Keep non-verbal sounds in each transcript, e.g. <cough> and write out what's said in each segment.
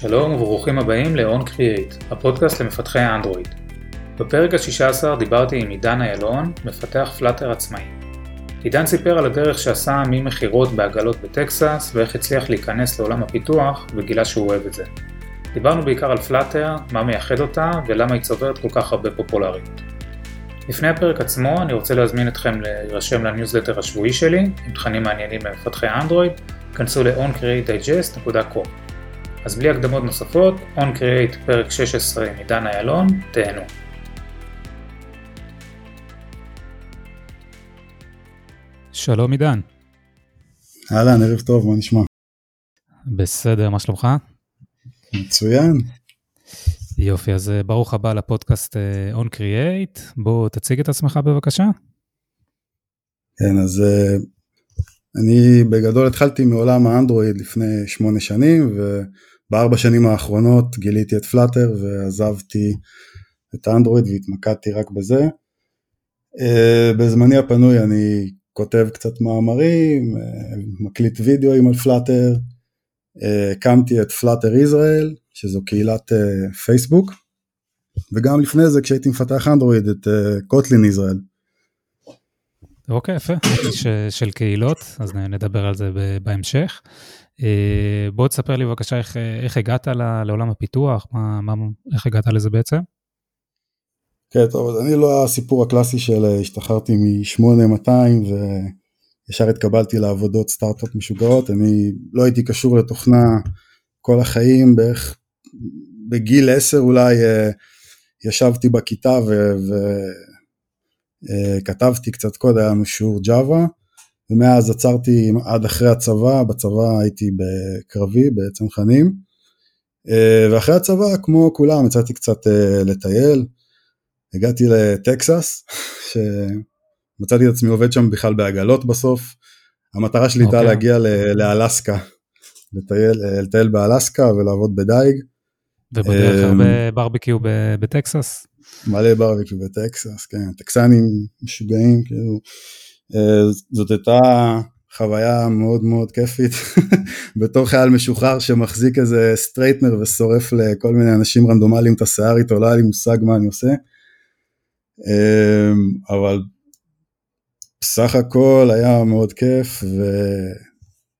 שלום וברוכים הבאים ל-On Create, הפודקאסט למפתחי האנדרואיד. בפרק ה-16 דיברתי עם עידן איילון, מפתח Flutter עצמאי. עידן סיפר על הדרך שעשה ממכירות בעגלות בטקסס ואיך הצליח להיכנס לעולם הפיתוח וגילה שהוא אוהב את זה. דיברנו בעיקר על פלאטר, מה מייחד אותה ולמה היא צוברת כל כך הרבה פופולריות. לפני הפרק עצמו אני רוצה להזמין אתכם להירשם לניוזלטר השבועי שלי עם תכנים מעניינים למפתחי אנדרואיד, כנסו ל-oncreatedigest.com. אז בלי הקדמות נוספות, On Create פרק 16 עם עידן איילון, תהנו. שלום עידן. אהלן, ערב טוב, מה נשמע? בסדר, מה שלומך? מצוין. יופי, אז אה, ברוך הבא לפודקאסט אה, On Create. בוא תציג את עצמך בבקשה. כן, אז אה, אני בגדול התחלתי מעולם האנדרואיד לפני שמונה שנים, ובארבע שנים האחרונות גיליתי את פלאטר ועזבתי את האנדרואיד והתמקדתי רק בזה. בזמני הפנוי אני כותב קצת מאמרים, מקליט וידאוים על פלאטר, הקמתי את פלאטר ישראל, שזו קהילת פייסבוק, וגם לפני זה כשהייתי מפתח אנדרואיד את קוטלין ישראל. אוקיי, יפה, ש, של קהילות, אז נדבר על זה בהמשך. בוא תספר לי בבקשה איך, איך הגעת לעולם הפיתוח, מה, מה, איך הגעת לזה בעצם? כן, טוב, אז אני לא הסיפור הקלאסי של השתחררתי מ-8200 וישר התקבלתי לעבודות סטארט-אפ משוגעות, אני לא הייתי קשור לתוכנה כל החיים, בערך בגיל 10 אולי ישבתי בכיתה וכתבתי קצת קוד, היה לנו שיעור ג'אווה, ומאז עצרתי עד אחרי הצבא, בצבא הייתי בקרבי בצנחנים, ואחרי הצבא כמו כולם יצאתי קצת לטייל, הגעתי לטקסס, <laughs> שמצאתי את עצמי עובד שם בכלל בעגלות בסוף. המטרה שלי הייתה okay. אוקיי. להגיע לאלסקה, לטייל, לטייל באלסקה ולעבוד בדייג. ובדרך הרבה ברביקיו בטקסס? מלא ברביקיו בטקסס, כן, טקסנים משוגעים, כאילו. אה, זאת הייתה חוויה מאוד מאוד כיפית <laughs> בתור חייל משוחרר שמחזיק איזה straightener ושורף לכל מיני אנשים רנדומליים את השיער איתו, לא היה לי מושג מה אני עושה. אמ, אבל בסך הכל היה מאוד כיף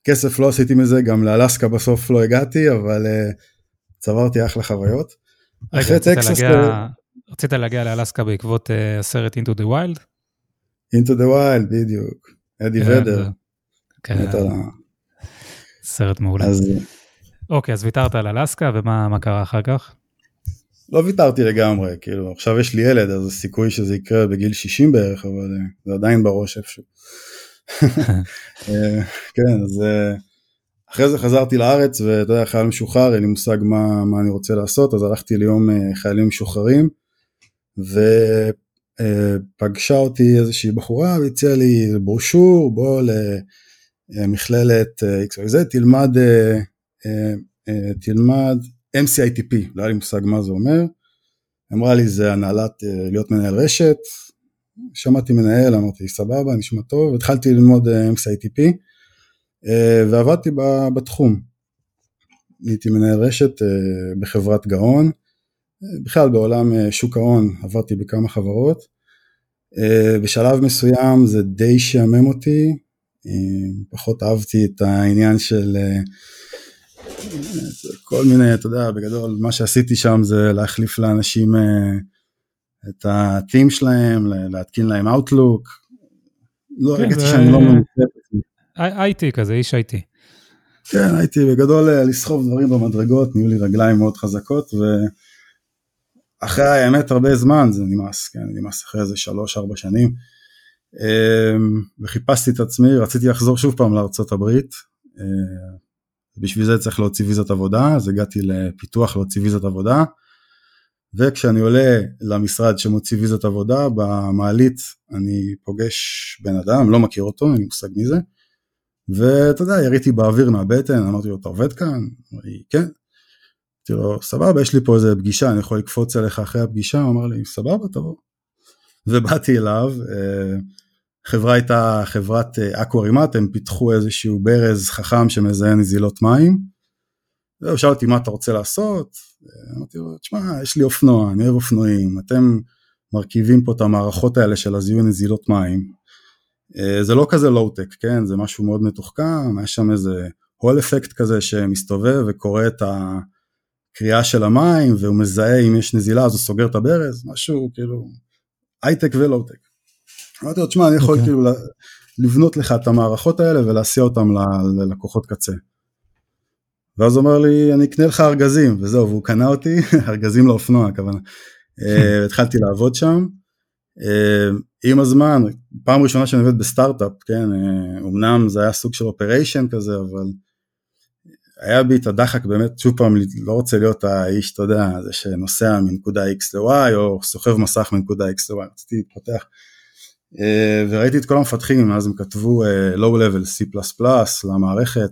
וכסף לא עשיתי מזה, גם לאלסקה בסוף לא הגעתי, אבל uh, צברתי אחלה חוויות. רגע, רצית, להגיע, ו... רצית להגיע לאלסקה בעקבות uh, הסרט Into the Wild? Into the Wild, בדיוק. אדי כן, ודר. כן. סרט מעולה. אז... אוקיי, אז ויתרת על אלסקה, ומה קרה אחר כך? לא ויתרתי לגמרי, כאילו עכשיו יש לי ילד אז הסיכוי שזה יקרה בגיל 60 בערך, אבל אה, זה עדיין בראש איפשהו. <laughs> אה, כן, אז אה, אחרי זה חזרתי לארץ ואתה יודע, חייל משוחרר, אין לי מושג מה, מה אני רוצה לעשות, אז הלכתי ליום חיילים משוחררים, ופגשה אותי איזושהי בחורה והציעה לי ברושור, בוא למכללת XYZ, תלמד, תלמד MCITP, לא היה לי מושג מה זה אומר, אמרה לי זה הנהלת אה, להיות מנהל רשת, שמעתי מנהל, אמרתי סבבה, נשמע טוב, התחלתי ללמוד אה, MCITP אה, ועבדתי בתחום. הייתי מנהל רשת בחברת גאון, בכלל בעולם שוק ההון עברתי בכמה חברות. בשלב מסוים זה די שעמם אותי, פחות אהבתי את העניין של כל מיני, אתה יודע, בגדול מה שעשיתי שם זה להחליף לאנשים אה, את ה-team שלהם, להתקין להם Outlook. לא, הרגשתי כן, שאני לא מנוסה. IT כזה, איש IT. כן, הייתי בגדול אה, לסחוב דברים במדרגות, נהיו לי רגליים מאוד חזקות, ואחרי האמת הרבה זמן זה נמאס, כן, נמאס אחרי איזה שלוש-ארבע שנים. אה, וחיפשתי את עצמי, רציתי לחזור שוב פעם לארצות הברית. בשביל זה צריך להוציא ויזת עבודה, אז הגעתי לפיתוח להוציא ויזת עבודה, וכשאני עולה למשרד שמוציא ויזת עבודה, במעלית אני פוגש בן אדם, לא מכיר אותו, אין לי מושג מי זה, ואתה יודע, יריתי באוויר מהבטן, אמרתי לו, אתה עובד כאן? אמר לי, כן. אמרתי לו, סבבה, יש לי פה איזה פגישה, אני יכול לקפוץ אליך אחרי הפגישה? הוא אמר לי, סבבה, תבוא. ובאתי אליו, אה, החברה הייתה חברת Aquarimat, הם פיתחו איזשהו ברז חכם שמזהה נזילות מים, הוא שאל אותי מה אתה רוצה לעשות, אמרתי לו, תשמע, יש לי אופנוע, אני אוהב אופנועים, אתם מרכיבים פה את המערכות האלה של הזיהוי נזילות מים. אה, זה לא כזה לואו-טק, כן? זה משהו מאוד מתוחכם, יש שם איזה hall effect כזה שמסתובב וקורא את הקריאה של המים, והוא מזהה אם יש נזילה אז הוא סוגר את הברז, משהו כאילו הייטק ולואו-טק. אמרתי לו, תשמע, אני יכול okay. כאילו לבנות לך את המערכות האלה ולהסיע אותם ללקוחות קצה. ואז הוא אומר לי, אני אקנה לך ארגזים, וזהו, והוא קנה אותי, <laughs> ארגזים לאופנוע הכוונה. אה, <laughs> התחלתי לעבוד שם. אה, עם הזמן, פעם ראשונה שאני עובד בסטארט-אפ, כן, אה, אמנם זה היה סוג של אופריישן כזה, אבל היה בי את הדחק באמת, שוב פעם, לא רוצה להיות האיש, אתה יודע, זה שנוסע מנקודה X ל-Y, או סוחב מסך מנקודה X ל-Y, רציתי להתפתח. וראיתי את כל המפתחים, אז הם כתבו low level C++ למערכת,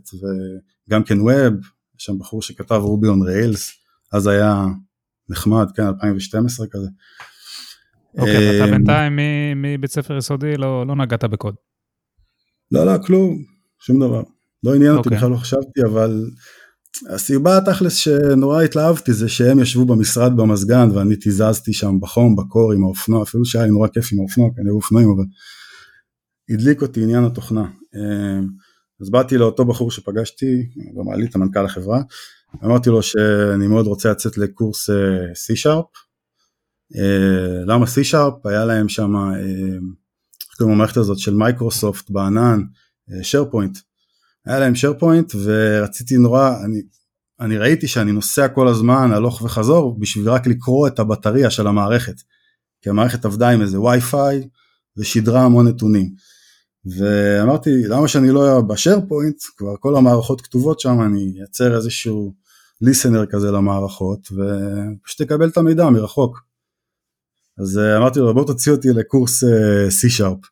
וגם כן Web, יש שם בחור שכתב רובי און ריילס, אז היה נחמד, כן, 2012 כזה. אוקיי, אתה אמ, בינתיים מבית ספר יסודי לא, לא נגעת בקוד. לא, לא, כלום, שום דבר. לא עניין אותי, אוקיי. בכלל לא חשבתי, אבל הסיבה התכלס שנורא התלהבתי זה שהם ישבו במשרד במזגן ואני תיזזתי שם בחום, בקור עם האופנוע, אפילו שהיה לי נורא כיף עם האופנוע, כי אני אוהב אופנועים, אבל הדליק אותי עניין התוכנה. אמ, אז באתי לאותו בחור שפגשתי, במעלית המנכ"ל החברה, אמרתי לו שאני מאוד רוצה לצאת לקורס אה, C-Sharp. אה, למה C-Sharp? היה להם שם, אה, איך קוראים למערכת הזאת של מייקרוסופט בענן, SharePoint. היה להם SharePoint ורציתי נורא, אני, אני ראיתי שאני נוסע כל הזמן הלוך וחזור בשביל רק לקרוא את הבטריה של המערכת. כי המערכת עבדה עם איזה וי-פיי ושידרה המון נתונים. ואמרתי למה שאני לא אהיה בשאר פוינט כבר כל המערכות כתובות שם אני אייצר איזשהו ליסנר כזה למערכות ופשוט אקבל את המידע מרחוק. אז אה, אמרתי לו בוא תוציא אותי לקורס אה, C-Sharp.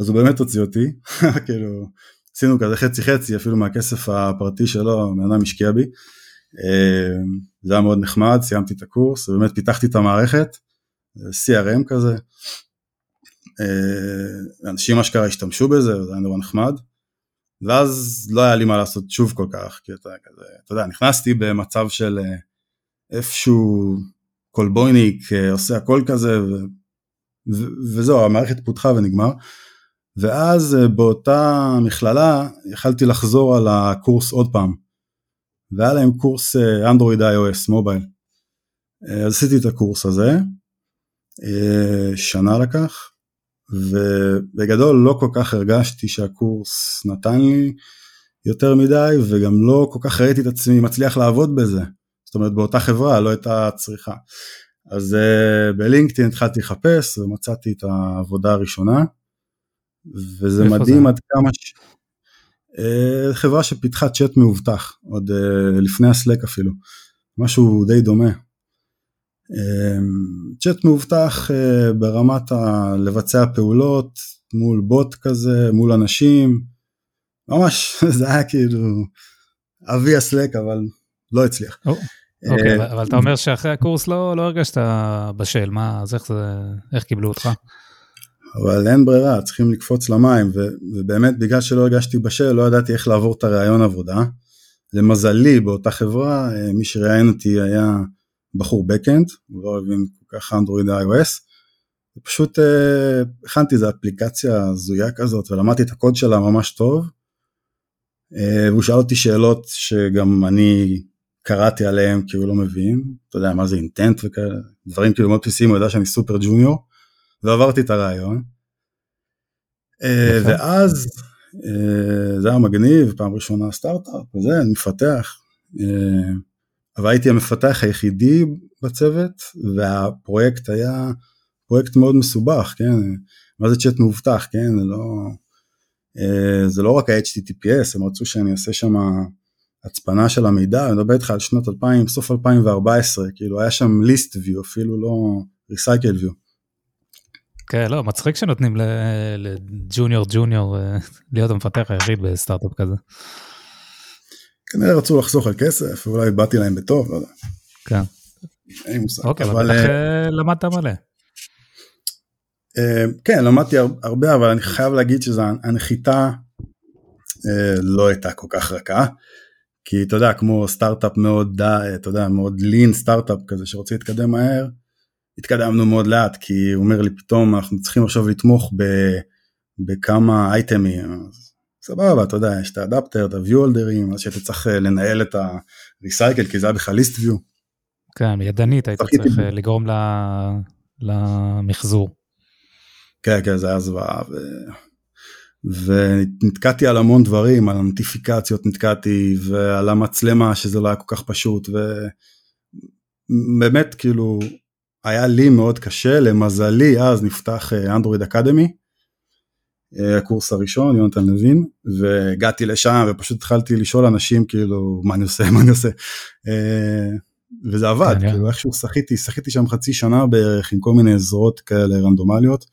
אז הוא באמת הוציא אותי, <laughs> כאילו עשינו כזה חצי חצי אפילו מהכסף הפרטי שלו, בן אדם השקיע בי. אה, זה היה מאוד נחמד, סיימתי את הקורס, ובאמת פיתחתי את המערכת, CRM כזה. אנשים אשכרה השתמשו בזה, זה היה נורא נחמד. ואז לא היה לי מה לעשות שוב כל כך, כי אתה כזה, אתה יודע, נכנסתי במצב של אה, איפשהו קולבויניק אה, עושה הכל כזה, ו, ו, וזהו, המערכת פותחה ונגמר. ואז אה, באותה מכללה יכלתי לחזור על הקורס עוד פעם. והיה להם קורס אנדרואיד iOS מובייל. אז עשיתי את הקורס הזה, שנה לקח, ובגדול לא כל כך הרגשתי שהקורס נתן לי יותר מדי וגם לא כל כך ראיתי את עצמי מצליח לעבוד בזה. זאת אומרת באותה חברה לא הייתה צריכה. אז uh, בלינקדאין התחלתי לחפש ומצאתי את העבודה הראשונה וזה מדהים זה? עד כמה ש... uh, חברה שפיתחה צ'אט מאובטח עוד uh, לפני הסלק אפילו משהו די דומה צ'אט מאובטח אה, ברמת ה... לבצע פעולות מול בוט כזה, מול אנשים, ממש <laughs> זה היה כאילו אבי הסלק אבל לא הצליח. אוקיי, אה, אבל אתה אומר שאחרי הקורס לא, לא הרגשת בשל, מה, אז איך קיבלו אותך? אבל אין ברירה, צריכים לקפוץ למים, ו, ובאמת בגלל שלא הרגשתי בשל, לא ידעתי איך לעבור את הרעיון עבודה. למזלי, באותה חברה, אה, מי שראיין אותי היה בחור backend, הוא לא הבין כל כך אנדרואיד iOS, ופשוט uh, הכנתי איזה אפליקציה הזויה כזאת ולמדתי את הקוד שלה ממש טוב, uh, והוא שאל אותי שאלות שגם אני קראתי עליהן כי הוא לא מבין, אתה יודע מה זה אינטנט וכאלה, דברים כאילו מאוד בסיסיים, הוא יודע שאני סופר ג'וניור, ועברתי את הרעיון. Uh, ואז uh, זה היה מגניב, פעם ראשונה סטארט-אפ וזה, אני מפתח. Uh, אבל הייתי המפתח היחידי בצוות והפרויקט היה פרויקט מאוד מסובך, כן, מה זה צ'אט מאובטח, כן, זה לא, אה, זה לא רק ה-HTTPS, הם רצו שאני אעשה שם הצפנה של המידע, אני מדבר איתך על שנות 2000, סוף 2014, כאילו היה שם ליסט view, אפילו לא recycle view. כן, לא, מצחיק שנותנים לג'וניור ג'וניור אה, להיות המפתח היחיד בסטארט-אפ כזה. כנראה רצו לחסוך על כסף, ואולי באתי להם בטוב, לא יודע. כן. אין מושג. אוקיי, אבל בטח אה, אה, למדת מלא. כן, למדתי הרבה, אבל אני חייב להגיד שהנחיתה לא הייתה כל כך רכה, כי אתה יודע, כמו סטארט-אפ מאוד, אתה יודע, מאוד לין סטארט-אפ כזה שרוצה להתקדם מהר, התקדמנו מאוד לאט, כי הוא אומר לי פתאום אנחנו צריכים עכשיו לתמוך ב, בכמה אייטמים, סבבה, אתה יודע, יש את האדפטר, את ה-view הולדרים, אז שאתה צריך אה, לנהל את ה-recycle, כי זה היה בכלל list view. כן, ידנית היית צריך. אה, לגרום למחזור. כן, כן, זה היה זוועה. ו... ונתקעתי על המון דברים, על הנוטיפיקציות נתקעתי, ועל המצלמה שזה לא היה כל כך פשוט, ובאמת כאילו היה לי מאוד קשה, למזלי אז נפתח אנדרואיד אקדמי, הקורס הראשון, יונתן לוין, והגעתי לשם ופשוט התחלתי לשאול אנשים כאילו מה אני עושה, <laughs> מה אני עושה. אה, וזה עבד, כאילו איכשהו שחיתי, שחיתי שם חצי שנה בערך עם כל מיני עזרות כאלה רנדומליות.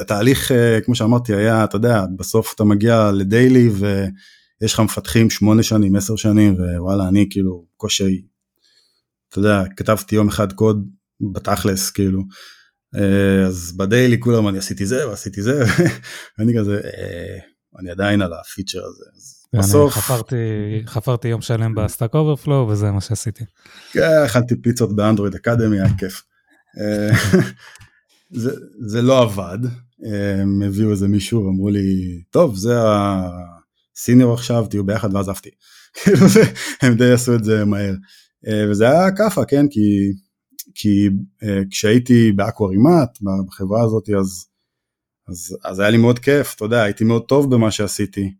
התהליך כמו שאמרתי היה אתה יודע בסוף אתה מגיע ל daily ויש לך מפתחים שמונה שנים עשר שנים ווואלה אני כאילו קושי. אתה יודע כתבתי יום אחד קוד בתכלס כאילו uh, אז ב daily כולם אני עשיתי זה ועשיתי זה <laughs> ואני כזה uh, אני עדיין על הפיצ'ר הזה. בסוף חפרתי חפרתי יום שלם ב Stack Overflow וזה מה שעשיתי. כן אכלתי פיצות ב Android Academy היה כיף. <laughs> זה, זה לא עבד, הם הביאו איזה מישהו ואמרו לי, טוב, זה ה senior עכשיו, תהיו ביחד, ואז עפתי. <laughs> כאילו הם די עשו את זה מהר. אה, וזה היה כאפה, כן, כי, כי אה, כשהייתי ב Aquarimat, בחברה הזאת, אז, אז, אז היה לי מאוד כיף, אתה יודע, הייתי מאוד טוב במה שעשיתי.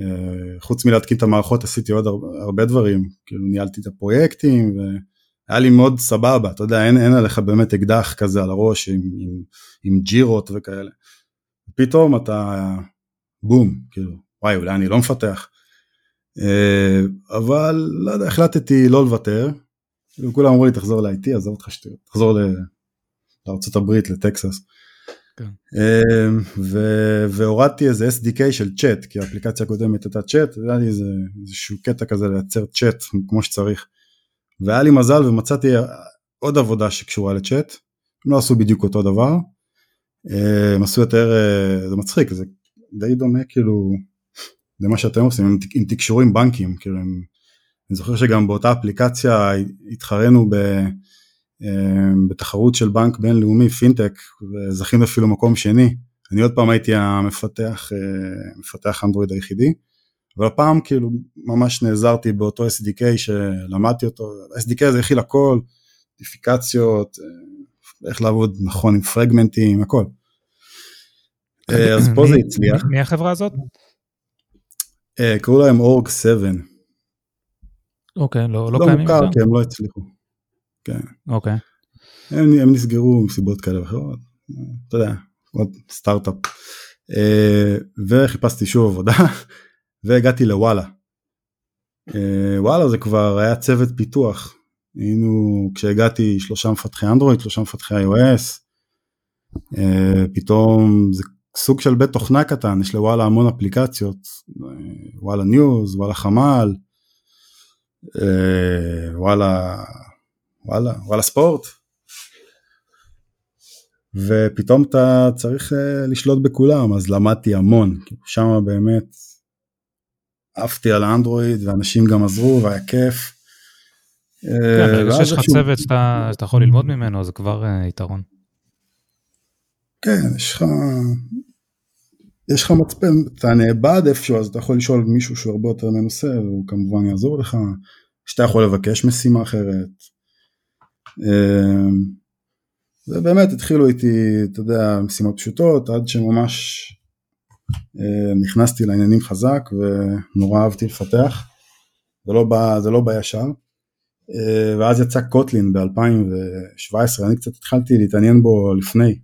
אה, חוץ מלהתקין את המערכות עשיתי עוד הרבה, דברים, כאילו ניהלתי את הפרויקטים, ו... היה לי מאוד סבבה, אתה יודע, אין, אין עליך באמת אקדח כזה על הראש עם, עם, עם ג'ירות וכאלה. פתאום אתה בום, כאילו, וואי, אולי אני לא מפתח. אה, אבל לא יודע, החלטתי לא לוותר. כולם אמרו לי תחזור ל-IT, עזוב אותך שטויות, תחזור לארה"ב, לטקסס. כן. אה, ו- והורדתי איזה SDK של צ'אט, כי האפליקציה הקודמת הייתה צ'אט, היה לי איזה, איזשהו קטע כזה לייצר צ'אט כמו שצריך. והיה לי מזל ומצאתי עוד עבודה שקשורה לצ'אט, הם לא עשו בדיוק אותו דבר, אה, הם עשו יותר, אה, זה מצחיק, זה די דומה כאילו למה שאתם עושים, עם, עם תקשור עם בנקים, כאילו הם, אני זוכר שגם באותה אפליקציה התחרנו ב, אה, בתחרות של בנק בינלאומי, פינטק, וזכינו אפילו מקום שני, אני עוד פעם הייתי המפתח, מפתח אנדרואיד היחידי, אבל הפעם כאילו ממש נעזרתי באותו SDK שלמדתי אותו, SDK הזה הכיל הכל, דיפיקציות, אה, איך לעבוד נכון עם פרגמנטים, הכל. אה, אז פה זה הצליח. מי החברה הזאת? אה, קראו להם אורג 7. אוקיי, לא, לא, לא קיימים? לא מוכר כי הם לא הצליחו. כן. אוקיי. הם, הם נסגרו מסיבות כאלה ואחרות, אתה יודע, עוד סטארט-אפ. וחיפשתי שוב עבודה. <laughs> והגעתי לוואלה. אה, וואלה זה כבר היה צוות פיתוח. היינו, כשהגעתי שלושה מפתחי אנדרואיד, שלושה מפתחי iOS. אה, פתאום זה סוג של בית תוכנה קטן, יש לוואלה המון אפליקציות. אה, וואלה News, וואלה חמ"ל, וואלה, וואלה, וואלה ספורט. ופתאום אתה צריך לשלוט בכולם, אז למדתי המון, שם באמת עפתי על האנדרואיד ואנשים גם עזרו והיה כיף. כן, ברגע שיש לך צוות שאתה, יכול ללמוד ממנו זה כבר יתרון. כן, יש לך, יש לך מצפן, אתה נאבד איפשהו אז אתה יכול לשאול מישהו שהוא הרבה יותר מנוסה והוא כמובן יעזור לך, שאתה יכול לבקש משימה אחרת. ובאמת התחילו איתי, אתה יודע, משימות פשוטות עד שממש אה, נכנסתי לעניינים חזק ונורא אהבתי לפתח, זה לא בא, זה לא בא ישר. אה, ואז יצא קוטלין ב-2017, אני קצת התחלתי להתעניין בו לפני.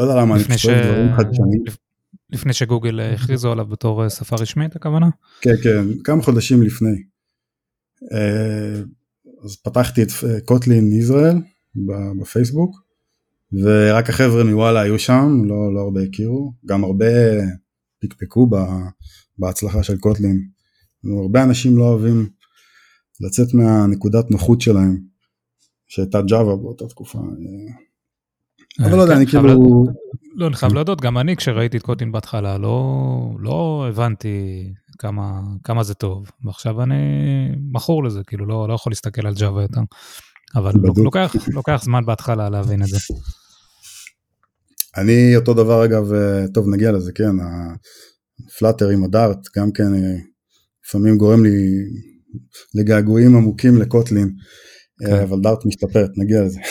אה, לא יודע למה אני אוהב דברים חדשניים. לפני שגוגל הכריזו עליו בתור שפה רשמית הכוונה? כן כן, כמה חודשים לפני. אז פתחתי את קוטלין ישראל בפייסבוק ורק החבר'ה מוואלה היו שם, לא, לא הרבה הכירו, גם הרבה פקפקו בהצלחה של קוטלין. הרבה אנשים לא אוהבים לצאת מהנקודת נוחות שלהם, שהייתה ג'אווה באותה תקופה. אבל לא יודע, כן, אני כאילו... לא, אני חייב להודות, גם אני כשראיתי את קוטלין בהתחלה, לא, לא הבנתי כמה, כמה זה טוב, ועכשיו אני מכור לזה, כאילו לא, לא יכול להסתכל על ג'אווה יותר, אבל לוקח, לוקח זמן בהתחלה להבין את זה. אני אותו דבר אגב, אה, טוב נגיע לזה, כן, הפלאטר עם הדארט גם כן אה, לפעמים גורם לי לגעגועים עמוקים לקוטלין, אה, כן. אבל דארט משתפרת, נגיע לזה. <laughs>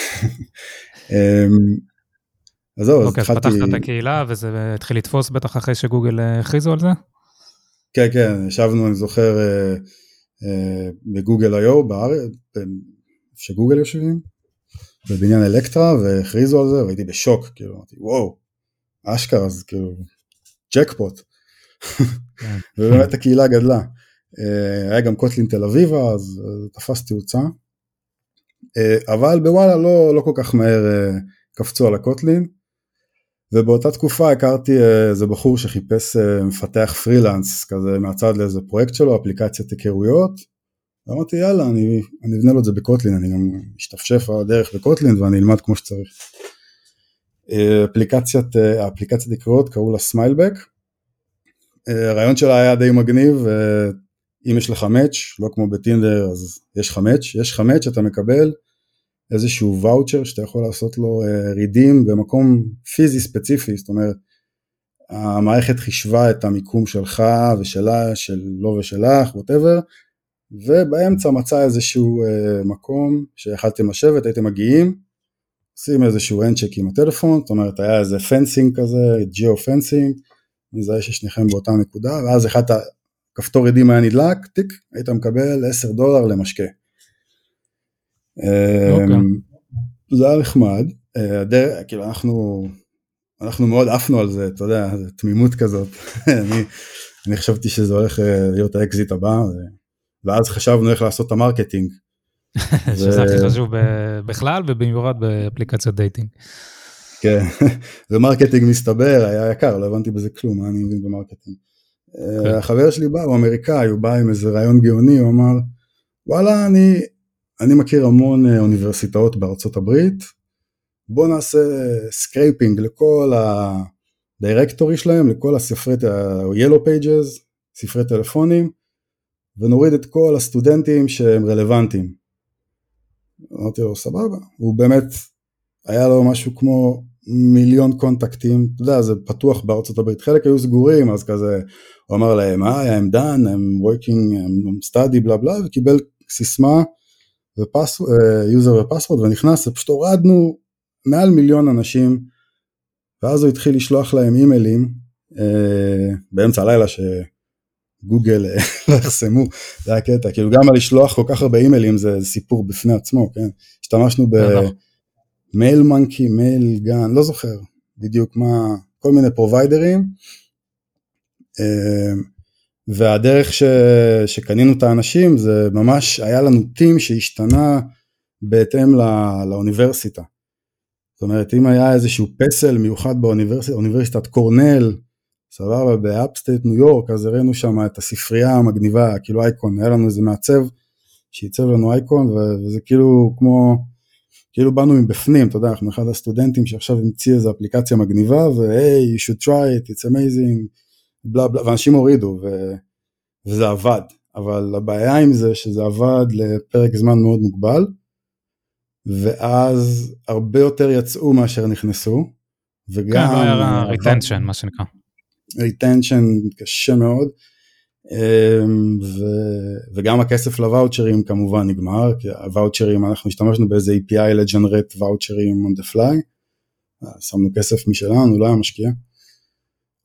אז זהו, אז התחלתי... אוקיי, אז פתחת את הקהילה וזה התחיל לתפוס בטח אחרי שגוגל הכריזו על זה? כן, כן, ישבנו, אני זוכר, בגוגל איו בארץ, שגוגל יושבים, בבניין אלקטרה והכריזו על זה והייתי בשוק כאילו אמרתי וואו אשכרה אז כאילו ג'קפוט כן. ובאמת הקהילה גדלה אה, היה גם קוטלין תל אביבה אז תפס תאוצה אה, אבל בוואלה לא, לא כל כך מהר אה, קפצו על הקוטלין ובאותה תקופה הכרתי איזה בחור שחיפש מפתח פרילנס כזה מהצד לאיזה פרויקט שלו אפליקציית היכרויות ואמרתי יאללה אני, אני אבנה לו את זה בקוטלין, אני גם אשתפשף על הדרך בקוטלין ואני אלמד כמו שצריך. אה, אפליקציית, אה, אפליקציית נקראות קראו לה סמיילבק. אה, הרעיון שלה היה די מגניב, אם יש לך match, לא כמו ב Tinder אז יש לך match, יש לך match אתה מקבל איזשהו ואוצ'ר שאתה יכול לעשות לו redeem במקום פיזי ספציפי, זאת אומרת המערכת חישבה את המיקום שלך ושלה, שלו ושלך, whatever, ובאמצע מצא איזשהו uh, מקום שיכלתם לשבת, הייתם מגיעים, עושים איזשהו handshake עם הטלפון, זאת אומרת היה איזה fencing כזה, geo fencing, מזהה ששניכם באותה נקודה, ואז אחד הכפתור redeem היה נדלק, טיק, היית מקבל 10 דולר למשקה. Okay. אמ, זה היה נחמד, אה, הדרך, כאילו אנחנו, אנחנו מאוד עפנו על זה, אתה יודע, זו תמימות כזאת, <laughs> אני, אני חשבתי שזה הולך אה, להיות האקזיט הבא, ואז חשבנו איך לעשות את ה marketing. <laughs> שזה הכי חשוב בכלל ובמיוחד באפליקציות dating. כן, <laughs> ו marketing מסתבר היה יקר, לא הבנתי בזה כלום, מה אני מבין ב marketing. כן. החבר שלי בא, הוא אמריקאי, הוא בא עם איזה רעיון גאוני, הוא אמר, וואלה, אני, אני מכיר המון אה, אוניברסיטאות בארצות הברית, בוא נעשה scraping לכל ה directory שלהם, לכל הספרי, ה-Yellow Pages, ספרי טלפונים, ונוריד את כל הסטודנטים שהם רלוונטיים. אמרתי לו סבבה, הוא באמת היה לו משהו כמו מיליון contactים, אתה יודע זה פתוח בארצות הברית, חלק היו סגורים אז כזה הוא אמר להם hi I'm Dan, I'm working, I'm study בלה בלה וקיבל סיסמה ו user ו password ונכנס ופשוט הורדנו מעל מיליון אנשים ואז הוא התחיל לשלוח להם אימיילים אה, באמצע הלילה ש... גוגל אה, <laughs> לא יחסמו, זה היה קטע, כאילו גם על לשלוח כל כך הרבה אימיילים זה סיפור בפני עצמו, כן? השתמשנו ב Mailmonkey, Mailgun, לא זוכר בדיוק מה, כל מיני providerים, אה, והדרך ש, שקנינו את האנשים זה ממש היה לנו theme שהשתנה בהתאם לא, לאוניברסיטה. זאת אומרת אם היה איזשהו פסל מיוחד באוניברסיטה, אוניברסיטת קורנל, סבבה, ב upstate ניו יורק, אז הראינו שם את הספרייה המגניבה, כאילו אייקון, היה לנו איזה מעצב שעיצב לנו אייקון, וזה כאילו כמו, כאילו באנו מבפנים, אתה יודע, אנחנו אחד הסטודנטים שעכשיו המציא איזה אפליקציה מגניבה, ו-hey, you should try it, it's amazing, בלה בלה, ואנשים הורידו, ו... וזה עבד, אבל הבעיה עם זה שזה עבד לפרק זמן מאוד מוגבל, ואז הרבה יותר יצאו מאשר נכנסו, וגם... כן, לא היה retention, מה שנקרא. retention קשה מאוד אמ, ו, וגם הכסף ל voucherים כמובן נגמר כי ה voucherים אנחנו השתמשנו באיזה API ל generate voucherים on the fly שמנו כסף משלנו לא היה משקיע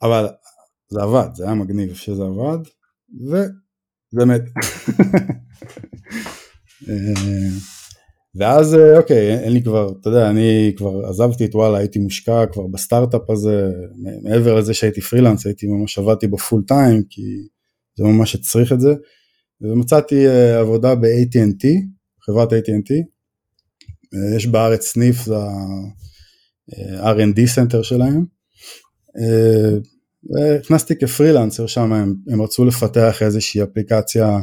אבל זה עבד זה היה מגניב שזה עבד ובאמת אמ, ואז אה, אוקיי, אין לי כבר, אתה יודע, אני כבר עזבתי את וואלה, הייתי מושקע כבר בסטארט-אפ הזה, מעבר לזה שהייתי פרילנס, הייתי ממש עבדתי בו full time, כי זה ממש הצריך את זה, ומצאתי אה, עבודה ב-AT&T, חברת AT&T, יש בארץ סניף, זה ה- R&D center שלהם, ונכנסתי כפרילנסר שם, הם, הם רצו לפתח איזושהי אפליקציה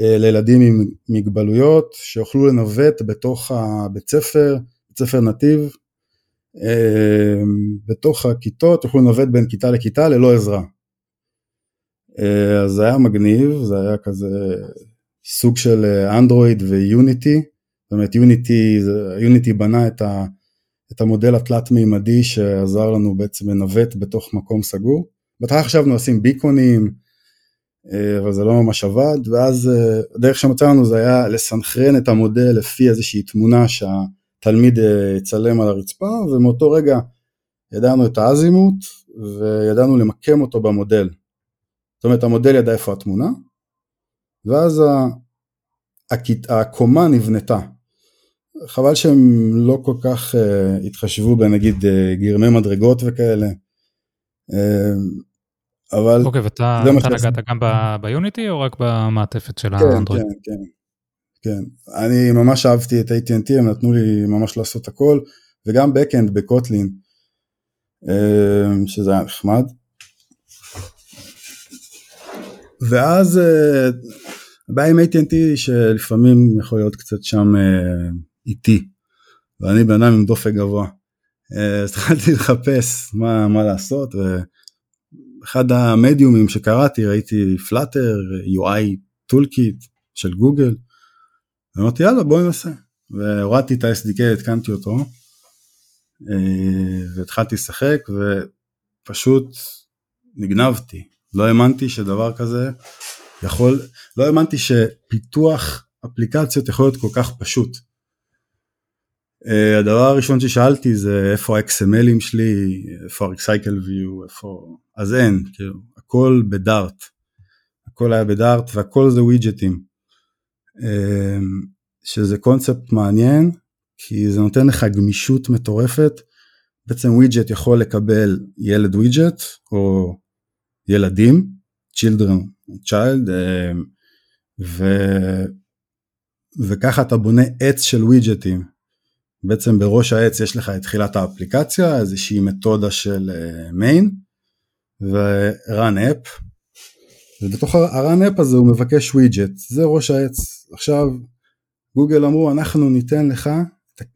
אה, לילדים עם מגבלויות שיוכלו לנווט בתוך הבית ספר, בית ספר נתיב, אה, בתוך הכיתות, יוכלו לנווט בין כיתה לכיתה ללא עזרה. אז זה היה מגניב, זה היה כזה סוג של אנדרואיד ויוניטי, זאת אומרת יוניטי, יוניטי בנה את, ה, את המודל התלת מימדי שעזר לנו בעצם לנווט בתוך מקום סגור. בהתחלה חשבנו לשים ביקונים, אה, אבל זה לא ממש עבד, ואז אה, הדרך שמצא לנו זה היה לסנכרן את המודל לפי איזושהי תמונה שהתלמיד אה, יצלם על הרצפה, ומאותו רגע ידענו את האזימוט וידענו למקם אותו במודל. זאת אומרת המודל ידע איפה התמונה, ואז הקומה נבנתה. חבל שהם לא כל כך uh, התחשבו בנגיד uh, גרמי מדרגות וכאלה. Uh, אבל... אוקיי, ואתה נגעת גם ביוניטי או רק במעטפת של כן, האנדרואיד? כן, כן, כן. אני ממש אהבתי את AT&T, הם נתנו לי ממש לעשות הכל, וגם backend בקוטלין, שזה היה נחמד. ואז הבעיה עם AT&T שלפעמים יכול להיות קצת שם איטי, ואני בן אדם עם דופק גבוה. אז התחלתי לחפש מה, מה לעשות, אחד המדיומים שקראתי ראיתי Flutter, UI toolkit של גוגל, ואמרתי יאללה בוא ננסה, והורדתי את ה-SDK, התקנתי אותו, אה, והתחלתי לשחק ופשוט נגנבתי, לא האמנתי שדבר כזה יכול, לא האמנתי שפיתוח אפליקציות יכול להיות כל כך פשוט. אה, הדבר הראשון ששאלתי זה איפה ה-XMLים שלי, איפה ה- Recycler View, איפה... אז אין, כאילו, הכל ב-Dart. הכל היה ב-Dart והכל זה ווידג'טים. אה, שזה קונספט מעניין, כי זה נותן לך גמישות מטורפת. בעצם widget יכול לקבל ילד widget או ילדים, children, child, אה, ו... וככה אתה בונה עץ של ווידג'טים. בעצם בראש העץ יש לך את תחילת האפליקציה, איזושהי מתודה של main ו-run app, ובתוך ה-run app הזה הוא מבקש widget, זה ראש העץ. עכשיו גוגל אמרו אנחנו ניתן לך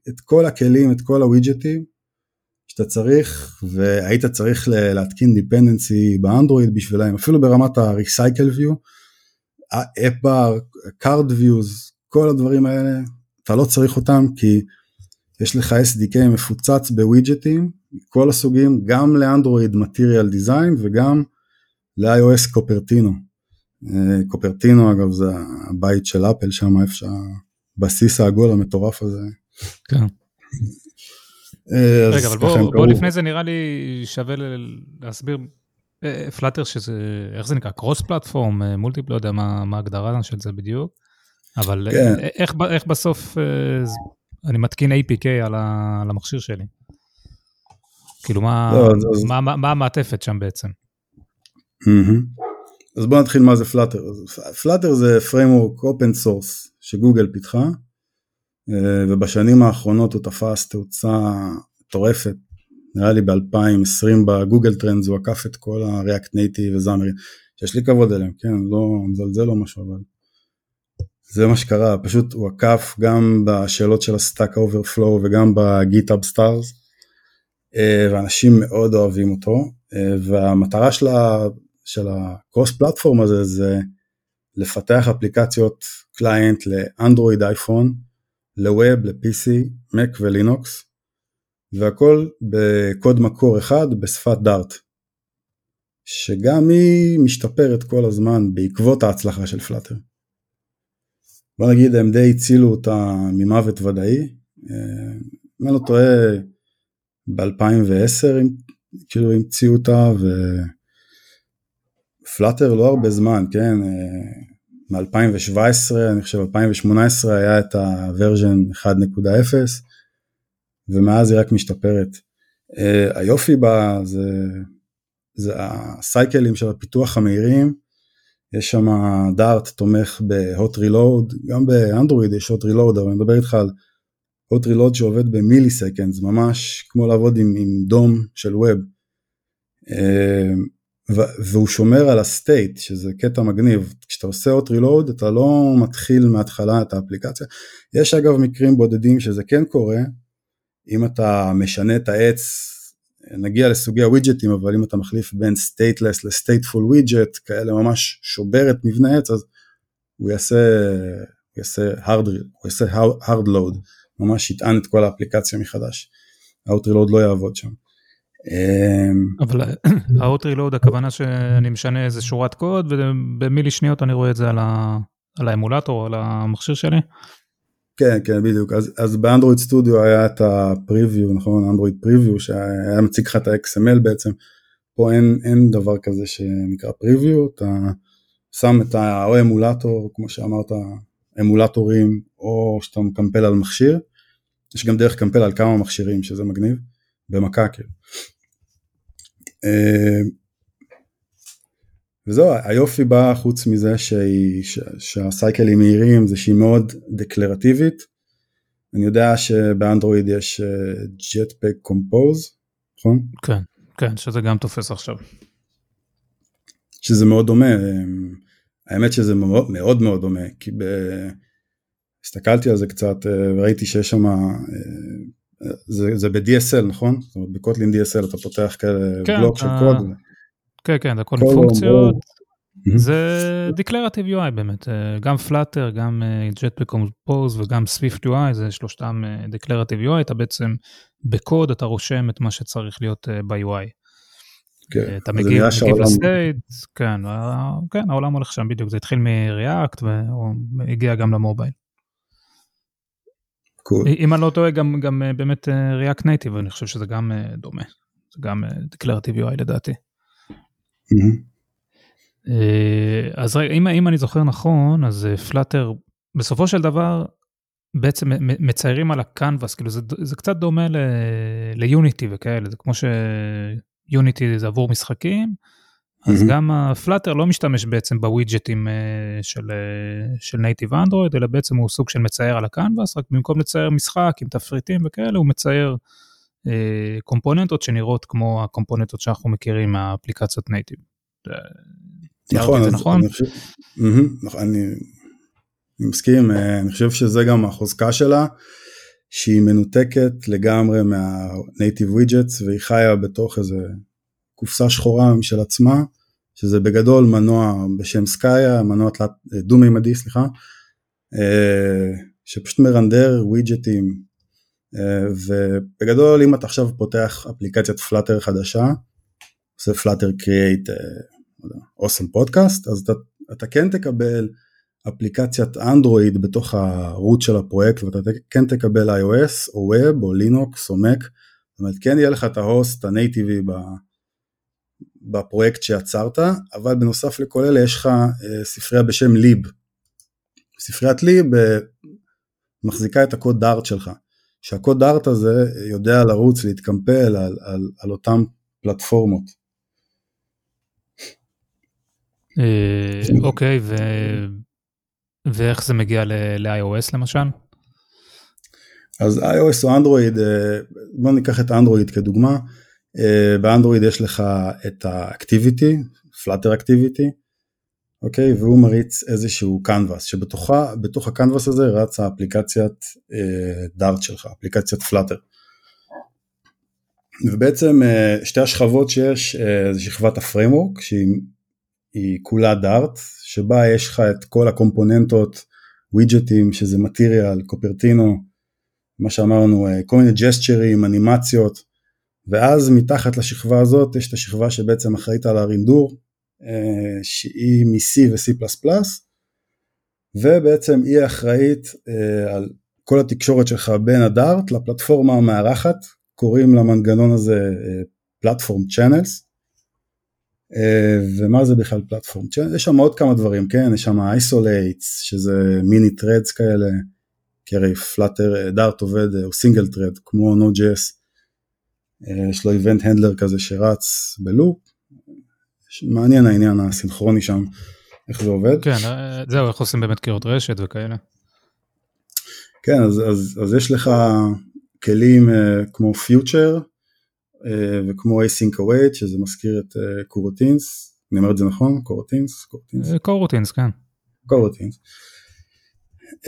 את כל הכלים, את כל הווידג'טים שאתה צריך, והיית צריך להתקין dependency באנדרואיד בשבילם, אפילו ברמת ה- recycler view, app bar, card views, כל הדברים האלה, אתה לא צריך אותם כי יש לך SDK מפוצץ בווידג'טים, כל הסוגים, גם לאנדרואיד מטריאל דיזיין וגם ל-iOS קופרטינו. אה, קופרטינו אגב זה הבית של אפל שם איפה שהבסיס העגול המטורף הזה. כן. אה, רגע אבל בוא, בוא לפני זה נראה לי שווה להסביר פלאטר אה, שזה איך זה נקרא קרוס פלטפורם מולטי לא יודע מה ההגדרה של זה בדיוק אבל כן. איך, איך בסוף אני מתקין APK על, המכשיר שלי. כאילו, מה, לא, אז... מה, מה, מה המעטפת שם בעצם? אז בוא נתחיל מה זה פלאטר. פלאטר זה framework open source שגוגל פיתחה, אה, ובשנים האחרונות הוא תפס תאוצה מטורפת. נראה לי ב-2020 ב-Google Trends הוא עקף את כל ה-React Native ו-Xamarin, שיש לי כבוד אליהם, כן, לא מזלזל או משהו, אבל זה מה שקרה, פשוט הוא עקף גם בשאלות של ה-Stack Overflow וגם ב-GitHub stars, אה, ואנשים מאוד אוהבים אותו, אה, והמטרה של, ה, של ה-cross platform הזה זה לפתח אפליקציות client לאנדרואיד אייפון, לווב, ל-PC, Mac ולינוקס, והכל בקוד מקור אחד בשפת דארט, שגם היא משתפרת כל הזמן בעקבות ההצלחה של פלאטר. בוא נגיד הם די הצילו אותה ממוות ודאי, אה, אם אני לא טועה ב-2010 כאילו המציאו אותה ופלאטר לא הרבה זמן, כן, אה, מ-2017 אני חושב 2018 היה את הוורז'ן 1.0 ומאז היא רק משתפרת. Uh, היופי בה זה, זה הסייקלים של הפיתוח המהירים יש שם דארט תומך בהוט רילוד, גם באנדרואיד יש הוט רילוד, אבל אני מדבר איתך על הוט רילוד שעובד במילי סקנדס, ממש כמו לעבוד עם, עם דום של ווב. אה, והוא שומר על ה-state, שזה קטע מגניב. כשאתה עושה hot reload אתה לא מתחיל מההתחלה את האפליקציה. יש אגב מקרים בודדים שזה כן קורה, אם אתה משנה את העץ נגיע לסוגי הווידג'טים, אבל אם אתה מחליף בין stateless ל-stateful widget, כאלה ממש שובר את מבנה עץ, אז הוא יעשה, יעשה hard, הוא יעשה hard load, ממש יטען את כל האפליקציה מחדש. ה-out לא יעבוד שם. אמ, אבל reload הכוונה שאני משנה איזה שורת קוד ובמילי שניות אני רואה את זה על, ה, על האמולטור על המכשיר שלי. כן כן בדיוק. אז, אז באנדרואיד סטודיו היה את הפריוויו נכון? אנדרואיד פריוויו שהיה מציג לך את ה-XML בעצם. פה אין, אין דבר כזה שנקרא פריוויו אתה שם את ה... או אמולטור כמו שאמרת אמולטורים או שאתה מקמפל על מכשיר. יש גם דרך קמפל על כמה מכשירים שזה מגניב במכה כאילו. אה, וזהו, היופי בה חוץ מזה שהיא, שהסייקלים מהירים זה שהיא מאוד דקלרטיבית. אני יודע שבאנדרואיד יש ג'טפק uh, קומפוז, נכון? כן, כן, שזה גם תופס עכשיו. שזה מאוד דומה, האמת שזה מאוד מאוד, מאוד דומה, כי ב... הסתכלתי על זה קצת אה, וראיתי שיש שם אה, זה, זה ב-DSL נכון? זאת אומרת בקוטלין DSL אתה פותח כאלה כן, בלוק של קוד. כן כן, זה הכל פונקציות. זה Declarative UI באמת, אה, גם Flutter, גם אה, Jetpack Compose וגם Swift UI, זה שלושתם אה, Declarative UI, אתה בעצם בקוד אתה רושם את מה שצריך להיות ב-UI. כן, אתה מגיב, מגיב לסטייט, כן, כן, העולם הולך שם בדיוק, זה התחיל מ-React והגיע גם למובייל. cool. אם אני לא טועה גם, גם אה, באמת אה, React Native אני חושב שזה גם אה, דומה, זה גם Declarative UI לדעתי. Mm-hmm. אז רגע, אם, אם אני זוכר נכון, אז פלאטר בסופו של דבר בעצם מציירים על הקנבאס, כאילו זה, זה קצת דומה ליוניטי וכאלה, זה כמו שיוניטי זה עבור משחקים, אז גם ה-Flutter לא משתמש בעצם בווידג'טים אה, של, אה, של native Android, אלא בעצם הוא סוג של מצייר על הקנבאס, רק במקום לצייר משחק עם תפריטים וכאלה, הוא מצייר אה, קומפוננטות שנראות כמו הקומפוננטות שאנחנו מכירים מהאפליקציות native. נכון, נכון? אני, חושב, נכון אני, אני מסכים, אני חושב שזה גם החוזקה שלה, שהיא מנותקת לגמרי מה-native widgets והיא חיה בתוך איזה קופסה שחורה משל עצמה, שזה בגדול מנוע בשם Skia, מנוע תלת, דו-מימדי, סליחה, אה, שפשוט מרנדר ווידג'טים, אה, ובגדול אם אתה עכשיו פותח אפליקציית Flutter חדשה, עושה flutter create awesome podcast, אז אתה, אתה כן תקבל אפליקציית אנדרואיד בתוך ה-root של הפרויקט ואתה כן תקבל iOS או web או לינוקס או מק, זאת אומרת כן יהיה לך את ה-host הנייטיבי בפרויקט שיצרת, אבל בנוסף לכל אלה יש לך אה, ספרייה בשם ליב. ספריית ליב אה, מחזיקה את הקוד דארט שלך, שהקוד דארט הזה יודע לרוץ, להתקמפל על, על, על אותן פלטפורמות. אה, אוקיי, ו... ואיך זה מגיע ל-iOS למשל? אז iOS או אנדרואיד, בוא ניקח את אנדרואיד כדוגמה, אה, באנדרואיד יש לך את ה-activity, Flutter activity, אוקיי, והוא מריץ איזשהו קנבאס, שבתוך הקנבאס הזה רצה אפליקציית Dart אה, שלך, אפליקציית Flutter. ובעצם אה, שתי השכבות שיש זה שכבת ה-framework שהיא כולה Dart שבה יש לך את כל הקומפוננטות ווידג'טים שזה Material Cupertino מה שאמרנו כל מיני ג'סטשרים אנימציות ואז מתחת לשכבה הזאת יש את השכבה שבעצם אחראית על הרינדור, אה, שהיא מ-C ו-C++, ובעצם היא אחראית אה, על כל התקשורת שלך בין ה-Dart לפלטפורמה המארחת, קוראים למנגנון הזה platform אה, channels. ומה זה בכלל platform channels? יש שם עוד כמה דברים, כן? יש שם isolates, שזה מיני threads כאלה, כי הרי Flutter, Dart עובד, הוא single thread, כמו Node.js. אה, יש לו event handler כזה שרץ ב-loop, מעניין העניין הסינכרוני שם, איך זה עובד. כן, אה, זהו, איך עושים באמת קריאות רשת וכאלה. כן, אז, אז, אז יש לך כלים אה, כמו Future אה, וכמו async await שזה מזכיר את אה, coroutines, אני אומר את זה נכון? coroutines? קורוטינס, כן. קורוטינס.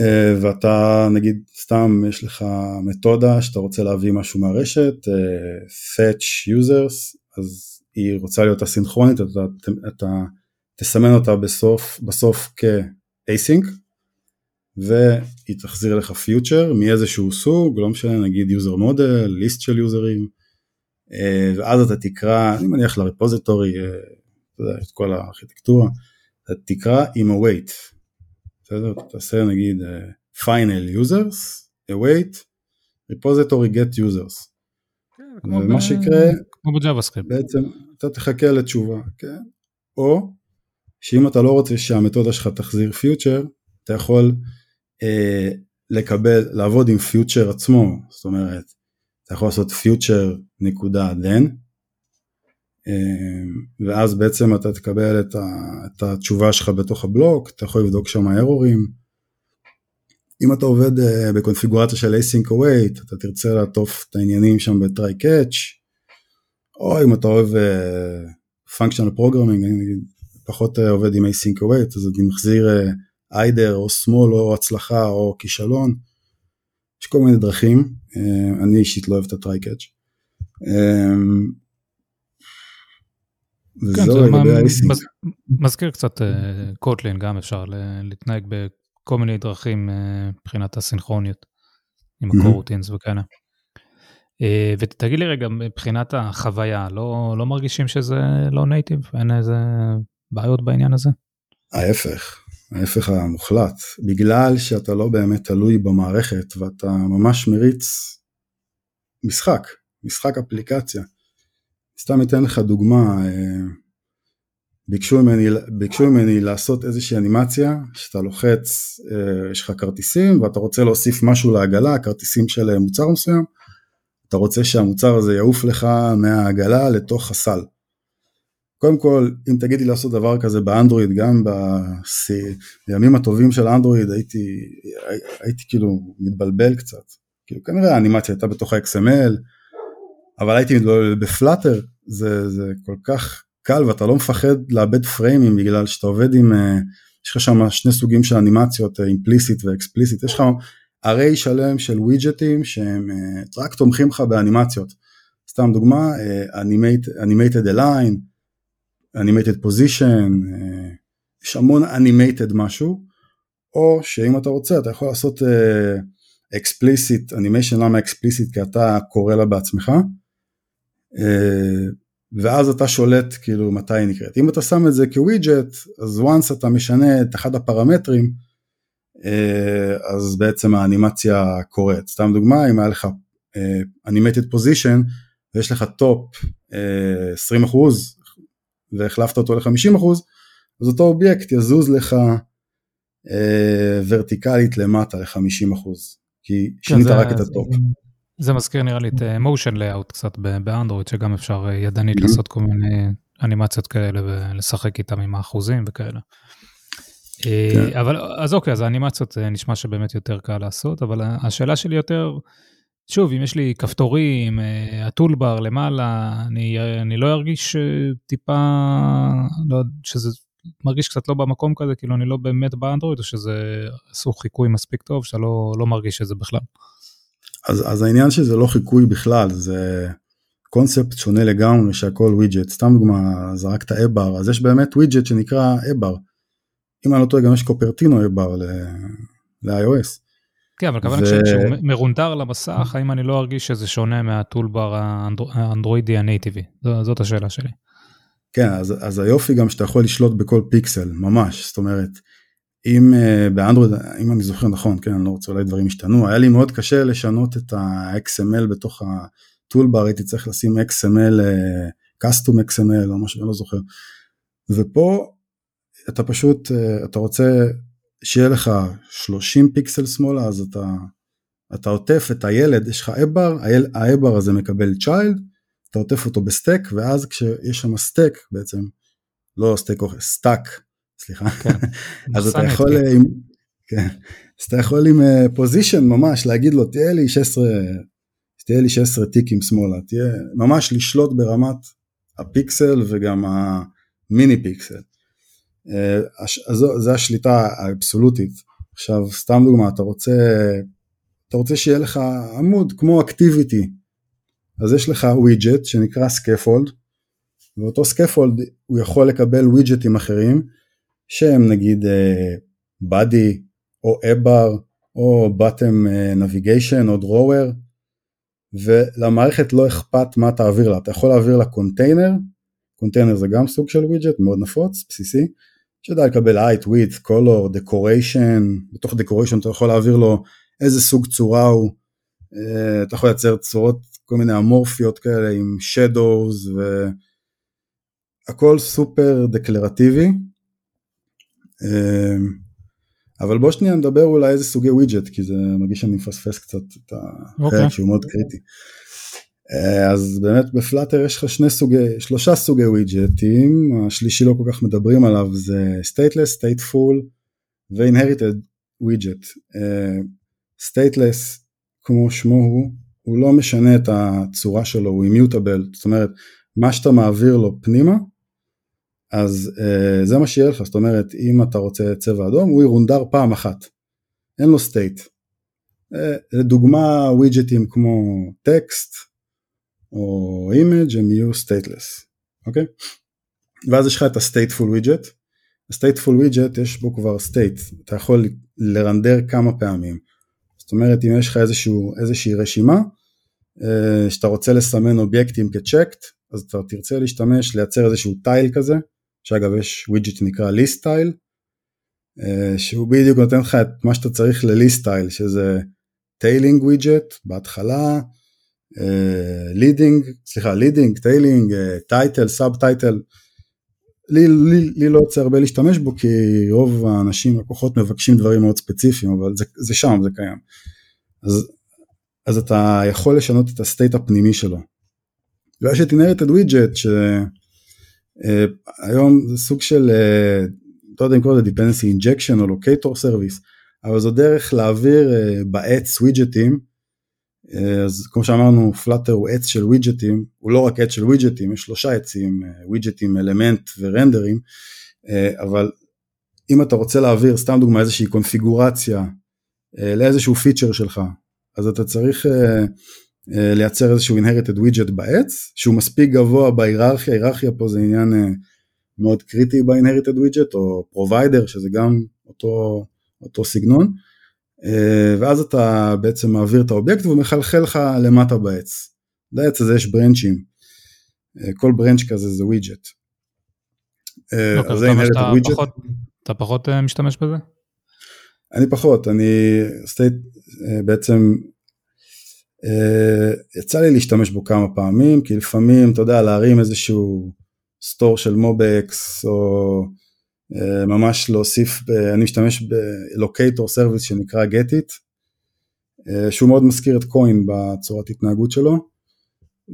אה, ואתה נגיד סתם יש לך מתודה שאתה רוצה להביא משהו מהרשת, fetch users, אז היא רוצה להיות אסינכרונית, אתה, אתה תסמן אותה בסוף, בסוף כ-async, והיא תחזיר לך פיוטר מאיזשהו סוג, לא משנה, נגיד user model, ליסט של יוזרים, ואז אתה תקרא, אני מניח לרפוזיטורי, את כל הארכיטקטורה, אתה תקרא עם await, בסדר? תעשה נגיד uh, final users, await, repository get users. ומה שיקרה, כמו בג'אווה בעצם אתה תחכה לתשובה, כן? או שאם אתה לא רוצה שהמתודה שלך תחזיר פיוטר, אתה יכול אה, לקבל, לעבוד עם פיוטר עצמו, זאת אומרת, אתה יכול לעשות פיוטר נקודה then, אה, ואז בעצם אתה תקבל את, ה, את התשובה שלך בתוך הבלוק, אתה יכול לבדוק שם ארורים. אם אתה עובד אה, בקונפיגורציה של async await, אתה תרצה לעטוף את העניינים שם ב-try catch, או אם אתה אוהב uh, functional programming, אני פחות uh, עובד עם async await, אז אני מחזיר uh, either או שמאל או הצלחה או כישלון, יש כל מיני דרכים, uh, אני אישית לא אוהב את ה-try catch. Um, כן, לגבי האיסינג. מז, מזכיר קצת קוטלין, uh, גם אפשר להתנהג בכל מיני דרכים uh, מבחינת הסינכרוניות, עם הקורוטינס וכאלה. Uh, ותגיד לי רגע, מבחינת החוויה, לא, לא מרגישים שזה לא נייטיב? אין איזה בעיות בעניין הזה? ההפך, ההפך המוחלט. בגלל שאתה לא באמת תלוי במערכת ואתה ממש מריץ משחק, משחק אפליקציה. סתם אתן לך דוגמה, אה, ביקשו ממני, ביקשו ממני לעשות איזושהי אנימציה, שאתה לוחץ, אה, יש לך כרטיסים ואתה רוצה להוסיף משהו לעגלה, כרטיסים של אה, מוצר מסוים, אתה רוצה שהמוצר הזה יעוף לך מהעגלה לתוך הסל. קודם כל, אם תגידי לעשות דבר כזה באנדרואיד, גם בימים הטובים של אנדרואיד הייתי, הייתי כאילו מתבלבל קצת. כאילו כנראה האנימציה הייתה בתוך ה-XML, אבל הייתי מתבלבל בפלאטר, זה, זה כל כך קל ואתה לא מפחד לאבד פריימים בגלל שאתה עובד עם, אה, יש לך שם שני סוגים של אנימציות, אימפליסיט ואקספליסיט, יש לך אריי שלם של ווידג'טים שהם אה, רק תומכים לך באנימציות. סתם דוגמה, אה, animated align, animated position, יש המון animated משהו, או שאם אתה רוצה אתה יכול לעשות explicit animation, למה explicit? כי אתה קורא לה בעצמך, ואז אתה שולט כאילו מתי היא נקראת. אם אתה שם את זה כ-widget, אז once אתה משנה את אחד הפרמטרים, אז בעצם האנימציה קורית. סתם דוגמה, אם היה לך animated positioned ויש לך top 20% והחלפת אותו ל-50%, אז אותו אובייקט יזוז לך ורטיקלית למטה ל-50%, כי שינית רק את ה top. זה מזכיר נראה לי את motion אה, layout קצת באנדרואיד, שגם אפשר אה, ידנית לעשות כל מיני אנימציות כאלה ולשחק איתם עם האחוזים וכאלה. אה, כן. אבל אז אוקיי, אז האנימציות נשמע שבאמת יותר קל לעשות, אבל השאלה שלי יותר, שוב, אם יש לי כפתורים, ה toolbar למעלה, אני, אני לא ארגיש טיפה, לא, שזה מרגיש קצת לא במקום כזה, כאילו אני לא באמת באנדרואיד, או שזה עשו חיקוי מספיק טוב, שאתה לא, לא מרגיש את זה בכלל. אז, אז העניין שזה לא חיקוי בכלל, זה קונספט שונה לגמרי שהכל widget, סתם דוגמה, זרקת app bar, אז יש באמת widget שנקרא app bar. אם אני לא טועה גם יש Cupertino app bar ל-iOS. כן, אבל כמובן ו... כשהוא מרונדר למסך, האם אני לא ארגיש שזה שונה מהטולבר האנדרואידי הנייטיבי? זאת השאלה שלי. כן, אז, אז היופי גם שאתה יכול לשלוט בכל פיקסל, ממש, זאת אומרת, אם uh, באנדרואיד, אם אני זוכר נכון, כן, אני לא רוצה, אולי דברים השתנו, היה לי מאוד קשה לשנות את ה-XML בתוך הטולבר, הייתי צריך לשים XML, uh, custom XML או משהו, אני לא זוכר. ופה אתה פשוט, uh, אתה רוצה שיהיה לך 30 פיקסל שמאלה, אז אתה, אתה עוטף את הילד, יש לך app bar, ה app bar הזה מקבל child, אתה עוטף אותו ב stack, ואז כשיש שם stack בעצם, לא stack או stack, סליחה, כן, <laughs> אז אתה יכול, עם, כן, אז אתה יכול עם position uh, ממש להגיד לו תהיה לי 16, תהיה לי 16 טיקים שמאלה, תהיה ממש לשלוט ברמת הפיקסל וגם המיני פיקסל. Uh, אז זו השליטה האבסולוטית. עכשיו סתם דוגמה אתה רוצה אתה רוצה שיהיה לך עמוד כמו activity אז יש לך widget שנקרא scaffold ואותו scaffold הוא יכול לקבל ווידג'טים אחרים שהם נגיד body uh, או app bar או bottom navigation או drawer ולמערכת לא אכפת מה תעביר לה, אתה יכול להעביר לה container, container זה גם סוג של widget מאוד נפוץ, בסיסי, שיודע לקבל height, width, color, decoration, בתוך decoration אתה יכול להעביר לו איזה סוג צורה הוא, אה, אתה יכול לייצר צורות כל מיני אמורפיות כאלה עם shadows והכל סופר דקלרטיבי. אה, אבל בוא שנייה נדבר אולי איזה סוגי ווידג'ט כי זה מרגיש שאני מפספס קצת את החלק okay. אוקיי. שהוא מאוד קריטי. אה, אז באמת בפלאטר יש לך שני סוגי, שלושה סוגי ווידג'טים, השלישי לא כל כך מדברים עליו זה stateless, stateful ו-inherited widget. אה, stateless כמו שמו הוא, הוא לא משנה את הצורה שלו, הוא immutable, זאת אומרת מה שאתה מעביר לו פנימה אז uh, זה מה שיהיה לך, זאת אומרת אם אתה רוצה צבע אדום הוא ירונדר פעם אחת, אין לו state. Uh, לדוגמה ווידג'טים כמו טקסט או image הם יהיו stateless, אוקיי? ואז יש לך את ה-stateful widget, ה-stateful widget יש בו כבר state, אתה יכול לרנדר כמה פעמים. זאת אומרת אם יש לך איזשהו, איזושהי רשימה uh, שאתה רוצה לסמן אובייקטים כ-checked, אז אתה תרצה להשתמש, לייצר איזשהו tile כזה, שאגב יש widget שנקרא list tile, שהוא בדיוק נותן לך את מה שאתה צריך ל list tile, שזה trailing widget בהתחלה, leading, uh, סליחה, leading, trailing, title, subtitle, לי, לי, לי לא יוצא הרבה להשתמש בו כי רוב האנשים, לקוחות מבקשים דברים מאוד ספציפיים, אבל זה, זה שם, זה קיים. אז, אז אתה יכול לשנות את ה state הפנימי שלו. ויש את ש... Uh, היום זה סוג של, לא יודע אם קוראים לזה dependency injection או locator service, אבל זו דרך להעביר uh, בעץ ווידג'טים, אז כמו שאמרנו Flutter הוא עץ של ווידג'טים, הוא לא רק עץ של ווידג'טים, יש שלושה עצים, ווידג'טים, אלמנט ורנדרים, אבל אם אתה רוצה להעביר סתם דוגמא איזושהי קונפיגורציה לאיזשהו feature שלך, אז אתה צריך אה, לייצר איזשהו inherited widget בעץ שהוא מספיק גבוה בהיררכיה, היררכיה פה זה עניין אה, מאוד קריטי ב-inherited widget או provider שזה גם אותו, אותו סגנון אה, ואז אתה בעצם מעביר את האובייקט והוא מחלחל לך למטה בעץ. בעץ הזה יש ברנצ'ים, כל branch כזה זה widget. אוקיי, אז זה inherited widget. פחות, אתה פחות משתמש בזה? אני פחות, אני state, בעצם אה, יצא לי להשתמש בו כמה פעמים, כי לפעמים, אתה יודע, להרים איזשהו store של MobX, או אה, ממש להוסיף, אני משתמש ב locator service שנקרא GetIt, אה, שהוא מאוד מזכיר את Koin בצורת התנהגות שלו,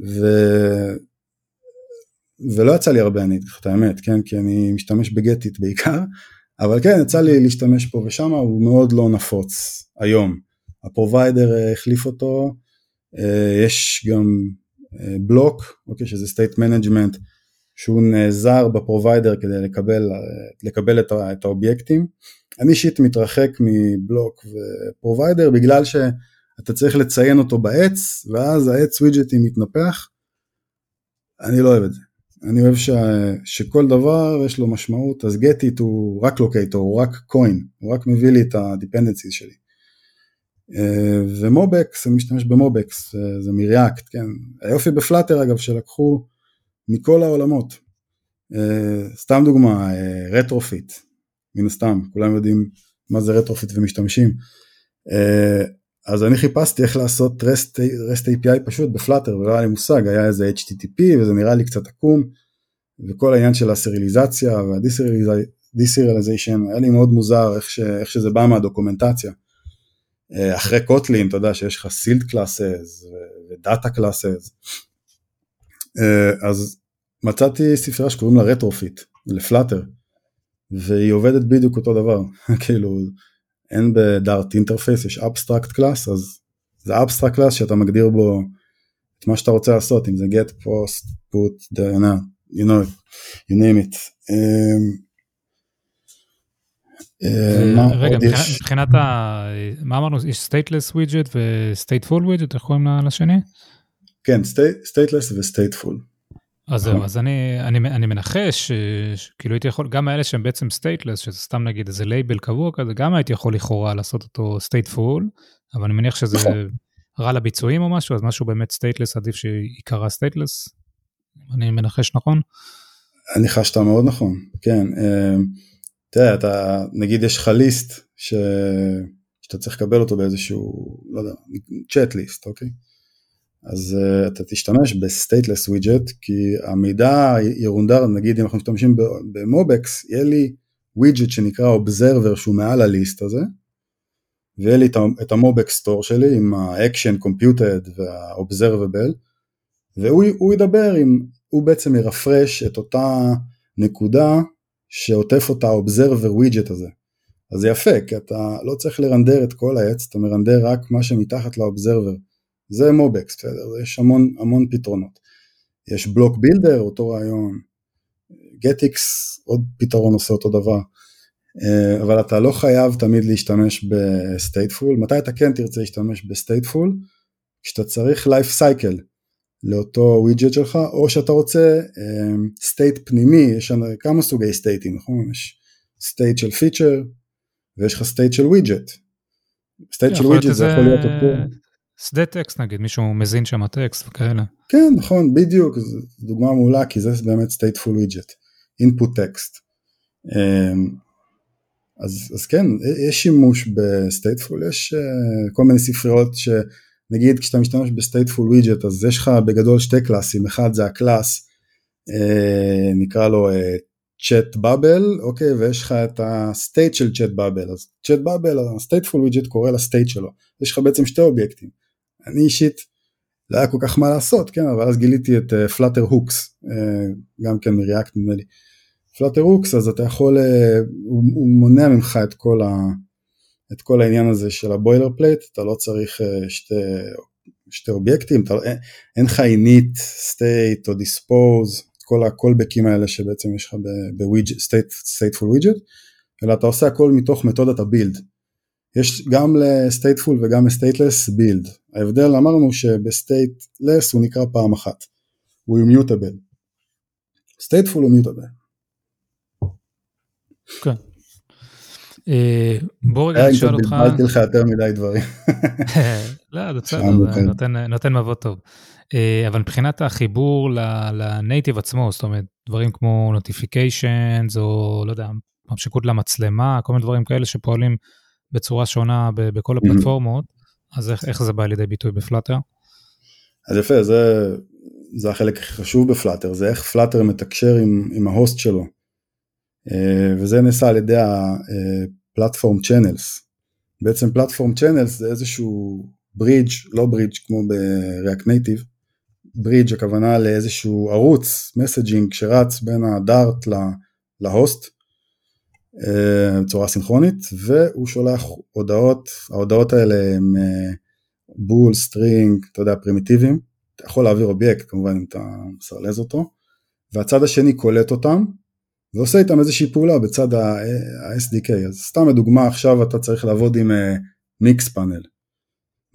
ו... ולא יצא לי הרבה, אני אגיד לך את האמת, כן, כי אני משתמש ב GetIt בעיקר, אבל כן, יצא לי להשתמש פה ושם, הוא מאוד לא נפוץ היום. ה provider החליף אותו, אה, יש גם Bloc, אוקיי, שזה state management, שהוא נעזר ב provider כדי לקבל, אה, לקבל את, את האובייקטים. אני אישית מתרחק מ Bloc ו provider בגלל שאתה צריך לציין אותו בעץ, ואז העץ ווידג'טים מתנפח. אני לא אוהב את זה. אני אוהב ש, שכל דבר יש לו משמעות, אז GetIt הוא רק locator, הוא רק Koin, הוא רק מביא לי את ה-dependencies שלי. אה, ו MobX, אני משתמש ב MobX, אה, זה מ React, כן. היופי ב Flutter אגב שלקחו מכל העולמות. אה, סתם דוגמה, Retrofit, מן הסתם, כולם יודעים מה זה Retrofit ומשתמשים. אז אני חיפשתי איך לעשות REST, REST API פשוט ב Flutter ולא היה לי מושג, היה איזה HTTP וזה נראה לי קצת עקום וכל העניין של הסריליזציה וה deserialization היה לי מאוד מוזר איך, ש, איך שזה בא מהדוקומנטציה. אה, אחרי Kotlin אתה יודע שיש לך sealed classes ו data classes. אז מצאתי ספרייה שקוראים לה Retrofit ל Flutter והיא עובדת בדיוק אותו דבר. <laughs> כאילו אין ב Dart interface יש abstract class אז זה abstract class שאתה מגדיר בו את מה שאתה רוצה לעשות אם זה get post put you know you name it. um, רגע, מבחינת ה... מה אמרנו? יש stateless widget ו stateful widget, איך קוראים לשני? כן, stateless ו stateful. אז זהו, אז אני, אני, אני מנחש שכאילו הייתי יכול, גם האלה שהם בעצם stateless, שזה סתם נגיד איזה לייבל קבוע כזה, גם הייתי יכול לכאורה לעשות אותו stateful, אבל אני מניח שזה נכון. רע לביצועים או משהו, אז משהו באמת stateless עדיף שיקרא stateless, אני מנחש נכון? ניחשת מאוד נכון, כן. אה, תראה, אתה, נגיד יש לך list ש... שאתה צריך לקבל אותו באיזשהו, לא יודע, chat list, אוקיי? אז uh, אתה תשתמש ב stateless widget כי המידע ירונדר, נגיד אם אנחנו משתמשים ב MobX, יהיה לי widget שנקרא observer שהוא מעל ה list הזה, ויהיה לי את ה MobX store שלי עם ה-action computed וה-observable, והוא ידבר עם, הוא בעצם ירפרש את אותה נקודה שעוטף אותה ה-observer widget הזה. אז זה יפה, כי אתה לא צריך לרנדר את כל העץ, אתה מרנדר רק מה שמתחת ל-observer. זה MobX, בסדר? יש המון המון פתרונות. יש BLoC builder, אותו רעיון, GetX, עוד פתרון עושה אותו דבר. אה, אבל אתה לא חייב תמיד להשתמש ב stateful, מתי אתה כן תרצה להשתמש ב stateful? כשאתה צריך life cycle לאותו widget שלך, או שאתה רוצה state אה, פנימי, יש כמה סוגי סטייטים, נכון? יש state של feature ויש לך state של widget. state של widget זה יכול להיות אותו... שדה טקסט נגיד, מישהו מזין שם טקסט וכאלה. כן, נכון, בדיוק, זו דוגמה מעולה, כי זה באמת widget, input text. אמ, אז, אז כן, יש שימוש ב stateful, יש uh, כל מיני ספריות שנגיד כשאתה משתמש ב stateful widget אז יש לך בגדול שתי קלאסים, אחד זה ה class, uh, נקרא לו צ'אט uh, בבל, אוקיי, ויש לך את ה state של chat bubble, אז chat bubble, ה stateful widget קורא ל state שלו, יש לך בעצם שתי אובייקטים, אני אישית לא היה כל כך מה לעשות, כן, אבל אז גיליתי את Flutter uh, hooks, uh, גם כן מ React נדמה לי. Flutter hooks אז אתה יכול, uh, הוא, הוא מונע ממך את כל, ה, את כל העניין הזה של ה boilerplate, אתה לא צריך uh, שתי, שתי אובייקטים, אתה, אין, אין לך init, state או dispose, כל הקולבקים האלה שבעצם יש לך ב widget, stateful widget, אלא אתה עושה הכל מתוך מתודת ה build. יש גם ל stateful וגם ל stateless build. ההבדל אמרנו שב stateless הוא נקרא פעם אחת, הוא immutable. stateful הוא mutable. כן. אה, בוא רגע נשאל אותך... בלבלתי לך יותר מדי דברים. <laughs> לא, זה בסדר, נותן מבוא טוב. אה, אבל מבחינת החיבור ל native עצמו, זאת אומרת, דברים כמו notifications, או לא יודע, התממשקות למצלמה, כל מיני דברים כאלה שפועלים בצורה שונה בכל הפלטפורמות, אז איך, איך זה בא לידי ביטוי ב Flutter? אז יפה, זה, זה החלק הכי חשוב ב Flutter, זה איך Flutter מתקשר עם, עם ה host שלו. אה, וזה נעשה על ידי ה platform channels. בעצם platform channels זה איזשהו ברידג', לא ברידג' כמו ב React Native, bridge הכוונה לאיזשהו ערוץ messaging שרץ בין ה Dart ל host, אה, בצורה סינכרונית והוא שולח הודעות, ההודעות האלה הם bool, אה, string, אתה יודע, פרימיטיביים, אתה יכול להעביר אובייקט כמובן אם אתה מסרלז אותו, והצד השני קולט אותם ועושה איתם איזושהי פעולה בצד ה-SDK, אז סתם לדוגמה עכשיו אתה צריך לעבוד עם מיקס uh, פאנל,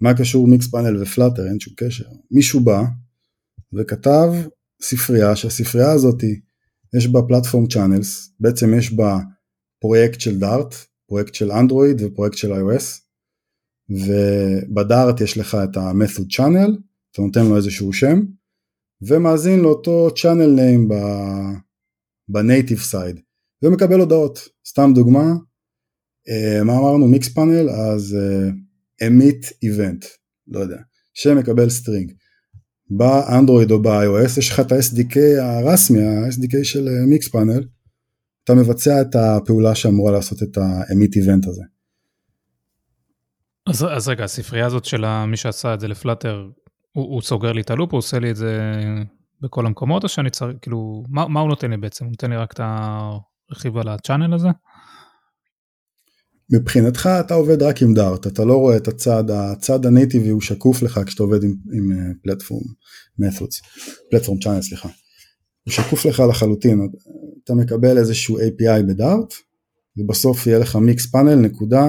מה קשור מיקס פאנל ופלאטר, אין שום קשר, מישהו בא וכתב ספרייה שהספרייה הזאתי יש בה פלטפורם צ'אנלס, בעצם יש בה פרויקט של דארט, פרויקט של אנדרואיד ופרויקט של iOS, ובדארט יש לך את ה-method channel, אתה נותן לו איזשהו שם, ומאזין לאותו channel name ב native side, ומקבל הודעות. סתם דוגמה, uh, מה אמרנו Mixpanel, אז uh, emit event, לא יודע, שמקבל string. באנדרואיד או ב-iOS יש לך את ה-SDK הרסמי, ה-SDK של Mix uh, panel, אתה מבצע את הפעולה שאמורה לעשות את ה emit event הזה. אז, אז רגע, הספרייה הזאת של מי שעשה את זה ל Flutter, הוא, הוא סוגר לי את הלופ, הוא עושה לי את זה בכל המקומות, או שאני צריך, כאילו, מה, מה הוא נותן לי בעצם? הוא נותן לי רק את הרכיב על הצ'אנל הזה? מבחינתך אתה עובד רק עם דארט, אתה לא רואה את הצד, הצד הנייטיבי הוא שקוף לך כשאתה עובד עם, עם פלטפורם מת'ודס, פלטפורם צ'אנל סליחה. הוא שקוף לך לחלוטין, אתה מקבל איזשהו API בדארט, ובסוף יהיה לך מיקס פאנל נקודה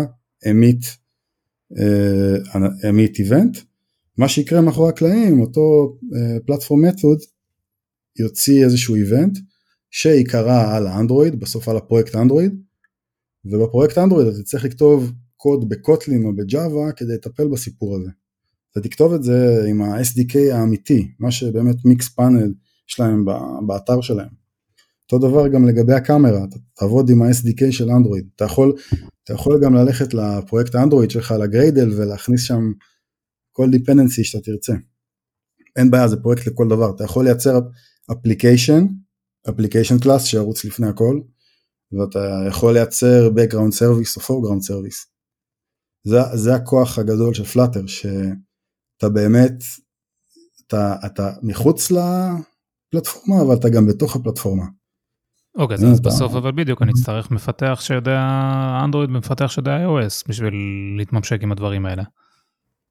אמית אמית איבנט. מה שיקרה מאחורי הקלעים אותו פלטפורם uh, מתוד יוציא איזשהו איבנט שיקרא על האנדרואיד בסוף על הפרויקט אנדרואיד ובפרויקט אנדרואיד אתה צריך לכתוב קוד בקוטלין או בג'אווה כדי לטפל בסיפור הזה. אתה תכתוב את זה עם ה-SDK האמיתי, מה שבאמת מיקס פאנל יש להם באתר שלהם. אותו דבר גם לגבי הקאמרה, אתה תעבוד עם ה-SDK של אנדרואיד, אתה יכול, אתה יכול גם ללכת לפרויקט האנדרואיד שלך ל Gradle ולהכניס שם כל dependency שאתה תרצה. אין בעיה, זה פרויקט לכל דבר, אתה יכול לייצר application, application class שירוץ לפני הכל, ואתה יכול לייצר background service או foreground service. זה, זה הכוח הגדול של Flutter, שאתה באמת, אתה, אתה מחוץ לפלטפורמה, אבל אתה גם בתוך הפלטפורמה. אוקיי, okay, אז בסוף אבל בדיוק אני אצטרך מפתח שיודע אנדרואיד ומפתח שיודע iOS בשביל להתממשק עם הדברים האלה.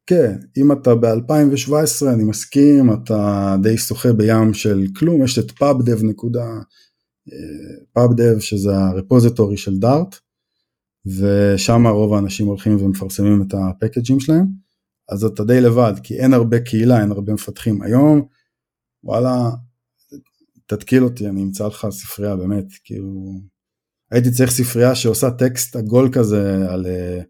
כן, אם אתה ב-2017 אני מסכים, אתה די שוחה בים של כלום, יש את pubdev נקודה, אה, pubdev שזה הרפוזיטורי של דארט, ושם רוב האנשים הולכים ומפרסמים את הפקג'ים שלהם, אז אתה די לבד, כי אין הרבה קהילה, אין הרבה מפתחים. היום, וואלה, תתקיל אותי, אני אמצא לך ספרייה, באמת, כאילו, הייתי צריך ספרייה שעושה טקסט עגול כזה על, אה,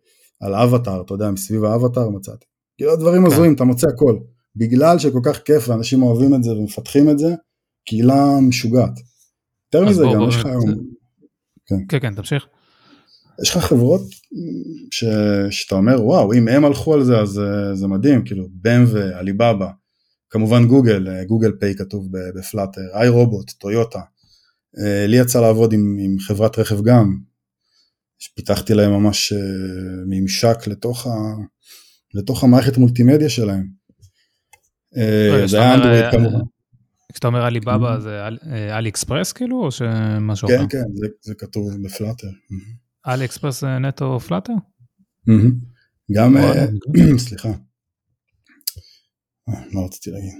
על אבטאר, אתה יודע, מסביב האבטאר מצאתי. כאילו דברים כן. הזויים, אתה מוצא הכל. בגלל שכל כך כיף ואנשים אוהבים את זה ומפתחים את זה, קהילה משוגעת. יותר מזה גם יש לך היום... כן. כן, כן, תמשיך. יש לך חברות ש... שאתה אומר וואו אם הם הלכו על זה אז אה, זה מדהים כאילו בם ועליבאבא כמובן גוגל אה, Google Pay כתוב ב Flutter iRobot טויוטה אה, לי יצא לעבוד עם, עם חברת רכב גם פיתחתי להם ממש ממשק לתוך ה... לתוך המערכת מולטימדיה שלהם. אה, זה היה אנדרואיד כמובן. כשאתה אומר עליבאבא mm-hmm. זה AliExpress כאילו או שמשהו כן, אחר? כן כן זה כתוב ב Flutter. AliExpress זה נטו Flutter? גם אה, <clears throat> סליחה. אה, מה רציתי להגיד?